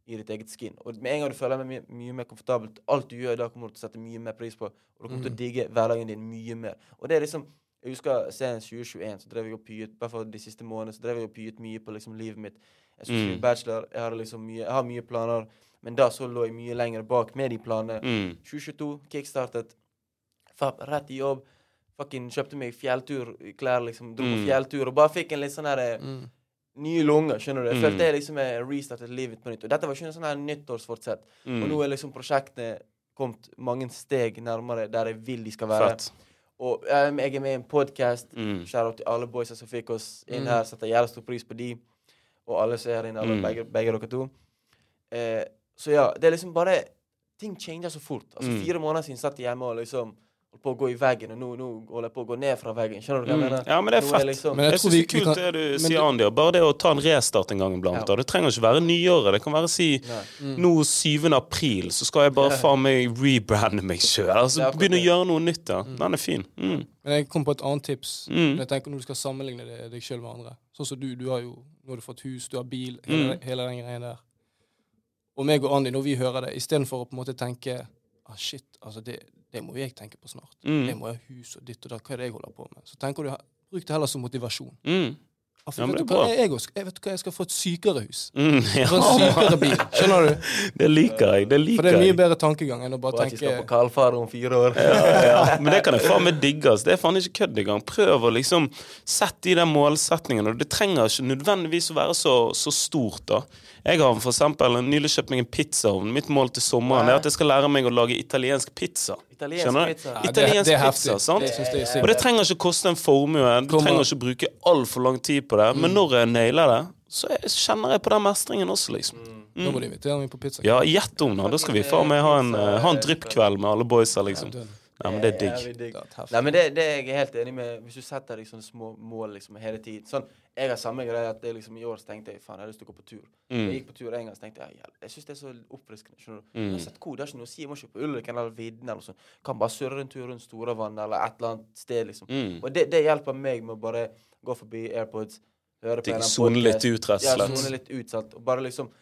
i ditt eget skin. Og med en gang du føler deg mye, mye mer komfortabel, alt du gjør da, kommer du til å sette mye mer pris på, og du kommer til å digge hverdagen din mye mer. Og det er liksom Jeg husker senest 2021, så drev jeg og pyet Bare for de siste månedene så drev jeg og pyet mye på liksom livet mitt. Jeg skulle skrive Mm. bachelor, jeg, hadde liksom mye, jeg har mye planer, men da så lå jeg mye lenger bak med de planene. Mm. 2022, kickstartet. Fapp, rett i jobb. Fucking kjøpte meg fjellturklær, liksom. Dro på Mm. fjelltur og bare fikk en litt sånn her Mm. nye lunger, skjønner du. Jeg Mm. følte jeg liksom jeg restartet livet mitt på nytt. Og dette var ikke en sånn her nyttårsfortsett. Og nå er liksom prosjektene kommet mange steg nærmere der jeg vil de skal være. Fett. Og um, jeg er med i en podkast. Mm. Shout-out til alle boysa som fikk oss inn Mm. her. Setter jævla stor pris på de. Og alle som er her inne. Alle, Mm. begge, begge dere to. Eh, så ja, det er liksom bare Ting changer så fort. Altså Mm. Fire måneder siden satt jeg hjemme og liksom holdt på å gå i veggen, og nå, nå holder jeg på å gå ned fra veggen. Skjønner du hva jeg Mm. mener? Ja, men det er fett. fett. liksom, Men jeg Jeg syns det er vi kult kan det du men sier, det- Andy. Bare det å ta en restart en gang iblant. Ja. da. Det trenger ikke være nyåret. Det kan være si Mm. nå 7. april, så skal jeg bare faen meg rebrande meg sjøl. Altså, er begynne å gjøre noe nytt. da. Den er fin. Mm. Men jeg kom på et annet tips. Mm. Jeg tenker Når du skal sammenligne det- deg sjøl med andre. Sånn som du. Du har jo nå har du fått hus, du har bil, hele, Mm. hele den greia der. Og meg og Andy, når vi hører det, istedenfor å på en måte tenke ah, shit, altså det, det må jeg tenke på snart. Mm. Det må ha hus og ditt og datt. Hva er det jeg holder på med? Så tenker du, bruk det heller som motivasjon. Mm. Ja, vet, du hva? Jeg, jeg, også- jeg vet hva, jeg skal få et sykere hus. Mm. Få en sykere bil. Skjønner du? det liker jeg. Det For det er mye bedre tankegang enn å bare Og at Ikke skal på tenke kaldfare om fire år. Ja, ja. Men det kan jeg faen meg digge. Det er faen ikke kødd engang. Prøv å liksom sette de der målsetningene. Det trenger ikke nødvendigvis å være så, så stort, da. Jeg har for eksempel nylig kjøpt meg en pizzaovn. Mitt mål til sommeren er at jeg skal lære meg å lage italiensk pizza. Italiensk Skjønner pizza. Ja, det- Italiensk det er pizza, heftig. sant? Det det Og det trenger ikke koste en formue. Du Kommer- trenger ikke bruke altfor lang tid på det. Men når jeg nailer det, så jeg, kjenner jeg på den mestringen også, liksom. Nå må du invitere meg på pizza. Ja, gjett om det. Da skal vi faen meg ha en, eh, ha en dryppkveld med alle boysa, liksom. Ja, men det er digg. Det. Nei, men det, det er jeg helt enig med. Hvis du setter deg sånne små mål liksom hele tiden. Sånn, Jeg har samme greie at det liksom i år så tenkte jeg faen, jeg har lyst til å gå på tur. Mm. Jeg gikk på tur en gang så tenkte jeg jeg syns det er så oppfriskende. skjønner du? Mm. Jeg har sett hvor, Det er ikke noe å si. Jeg må ikke på Ulriken eller Vidden eller sånn. Kan bare surre en tur rundt Storavann eller et eller annet sted, liksom. Mm. Og det, det hjelper meg med å bare gå forbi AirPods, høre på en annen Sone litt ut, rett Ja, og sone litt ut, sant. Og bare liksom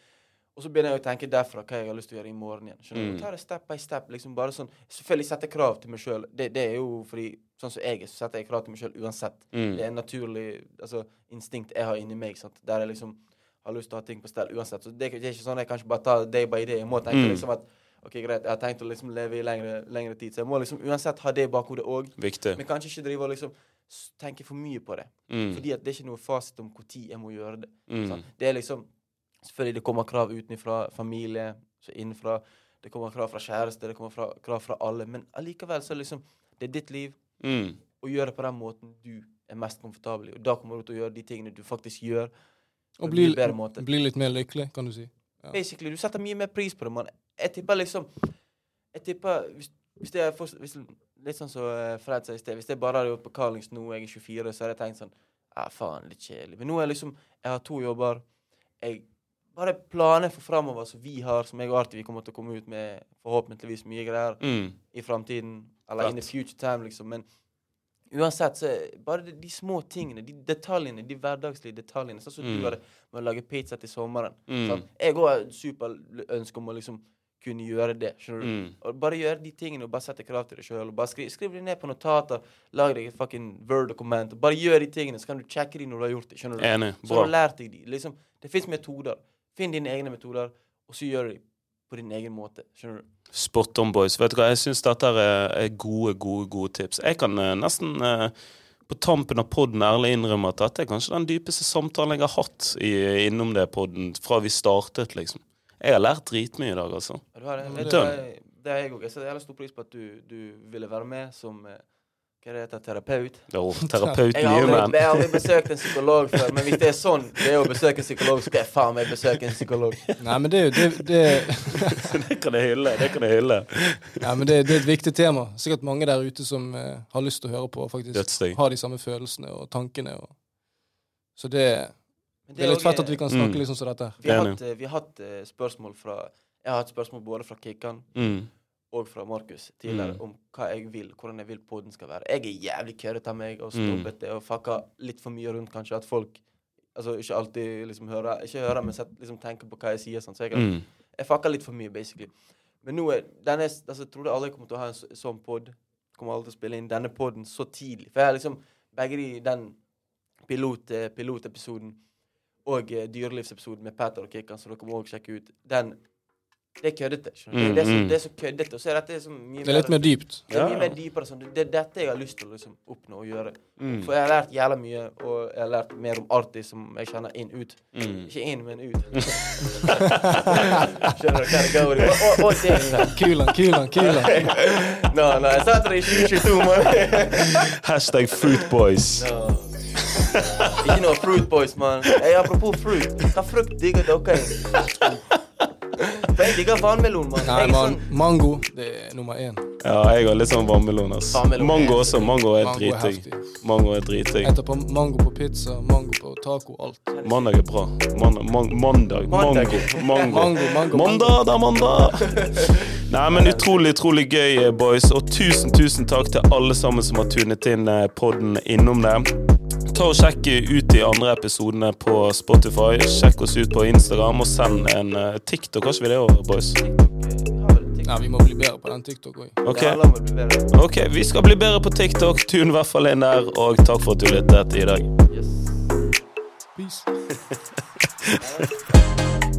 Og så begynner jeg å tenke derfra hva jeg har lyst til å gjøre i morgen igjen. Skjønner Mm. du? Ta det step by step. liksom bare sånn Selvfølgelig sette krav til meg sjøl. Det, det er jo fordi Sånn som jeg er, så setter jeg krav til meg sjøl uansett. Mm. Det er en naturlig altså, instinkt jeg har inni meg. sant? Der jeg liksom har lyst til å ha ting på stell uansett. Så det, det er ikke sånn jeg kan ikke bare ta day by day. Jeg må tenke Mm. liksom at OK, greit, jeg har tenkt å liksom leve i lengre, lengre tid, så jeg må liksom uansett ha det i bakhodet òg. Men kanskje ikke drive og liksom tenke for mye på det. Mm. Fordi at det er ikke noe fasit om når jeg må gjøre det. Mm. Det er liksom Selvfølgelig det kommer krav utenfra, familie, så innenfra. Det kommer krav fra kjæreste, det kommer fra, krav fra alle. Men allikevel så liksom Det er ditt liv, Mm. og gjør det på den måten du er mest komfortabel i. Og da kommer du til å gjøre de tingene du faktisk gjør, Og bli, bedre måte. bli litt mer lykkelig, kan du si. Ja. Basically, du setter mye mer pris på det, mann. Jeg tipper liksom Jeg tipper Hvis, hvis det er for, hvis, Litt sånn som eh, Fred sa i sted. Hvis jeg bare hadde gjort på Carlings nå, jeg er 24, så hadde jeg tenkt sånn Ja, faen, litt kjedelig. Men nå er jeg liksom Jeg har to jobber. Jeg Bare planer for framover som vi har, som jeg og Arti vi kommer til å komme ut med forhåpentligvis mye greier Mm. i framtiden. Eller in the future time, liksom. Men uansett, så bare de, de små tingene, de detaljene, de hverdagslige detaljene. Sånn som Mm. du hadde med å lage pizza til sommeren. Mm. Sant? Jeg òg har superønske om å liksom kunne gjøre det. skjønner du? Mm. Bare gjøre de tingene og bare sette krav til deg sjøl. Skriv, skriv det ned på notater. Lag deg et fucking Word-dokument. Bare gjør de tingene, så kan du sjekke de når du har gjort det. skjønner du? Enig. Så har du Bra. lært deg de. Liksom, det fins metoder. Finn dine egne metoder, og så gjør du de på din egen måte. skjønner du? Spot on, boys. Vet du hva, jeg syns dette er, gode, gode, gode tips. Jeg kan eh, nesten eh, på tampen av podden ærlig innrømme at dette er kanskje den dypeste samtalen jeg har hatt i, innom det podden fra vi startet, liksom. Jeg har lært dritmye i dag, altså. Ja, Du har det. Det, det- det, det er jeg òg. Jeg setter jævlig stor pris på at du, du ville være med som eh, hva er det heter, terapeut. Jo, terapeut Jeg har, aldri, jeg har aldri besøkt en psykolog før, men hvis det er sånn det er å besøke en psykolog, skal jeg faen meg besøke en psykolog. Nei, men det er jo det, det, det kan jeg hylle. Det kan jeg hylle. Nei, men det, det er et viktig tema. Sikkert mange der ute som uh, har lyst til å høre på, faktisk Dødsting. har de samme følelsene og tankene. Og, så det Men Det er litt fett at vi kan snakke Mm. liksom som dette. her. Vi har hatt, eh, vi har hatt uh, spørsmål fra Jeg har hatt spørsmål både fra Kikkan Mm. Og fra Markus tidligere Mm. om hva jeg vil, hvordan jeg vil podden skal være. Jeg er jævlig køddete av meg og Mm. stoppete og fucka litt for mye rundt, kanskje. At folk altså ikke alltid liksom hører Ikke hører, men sett, liksom tenker på hva jeg sier. Sånn. Så jeg, Mm. jeg fucka litt for mye, basically. Men nå er denne altså, Jeg trodde aldri jeg kom til å ha en sånn pod. Kommer aldri til å spille inn denne poden så tidlig. For jeg har liksom begge de, den pilot, eh, pilotepisoden og eh, dyrelivsepisoden med Peter og Kikkan, som dere må også sjekke ut, den Det er køddete. Mm, det, er så, mm. det er så køddete. Og så er dette så mye Det er litt mer dypt. det er mye Ja. mer dypere sånn. Det er dette jeg har lyst til å liksom oppnå og gjøre. Mm. For jeg har lært jævla mye, og jeg har lært mer om artig som jeg kjenner inn ut. Mm. Ikke inn, men ut. Skjønner du hva det går i? Og, og, og det. Kulan, kulan, kulan. Nå, nå, jeg sa det i 2022, mann. Hashtag Fruitboys. Ikke noe fruitboys, mann. Hey, apropos fruit. Hva frukt digger dere? Jeg digger vannmelon, mann. Nei, er man, sånn- mango det er nummer én. Ja, jeg har litt sånn vannmelon. ass. Vannmelon er Mango også. Mango er er dritdigg. Mango er dritdigg. Jeg tar på mango på pizza, mango på taco, alt. Mandag er bra. Man, man, mandag. Mango. Mandag. Mango. Mango. Mandag, da, mandag! Nei, men utrolig, utrolig gøy, eh, boys. Og tusen, tusen takk til alle sammen som har tunet inn eh, podden innom det. Ta og Sjekk ut de andre episodene på Spotify. Sjekk oss ut på Instagram, og send en eh, TikTok. Kanskje vi det òg, boys? Nei, vi må bli bedre på den TikTok òg. Ok, Det handler om å bli bedre. ok, vi skal bli bedre på TikTok. Tun i hvert fall inn der, og takk for at du lyttet i dag. Yes. Peace.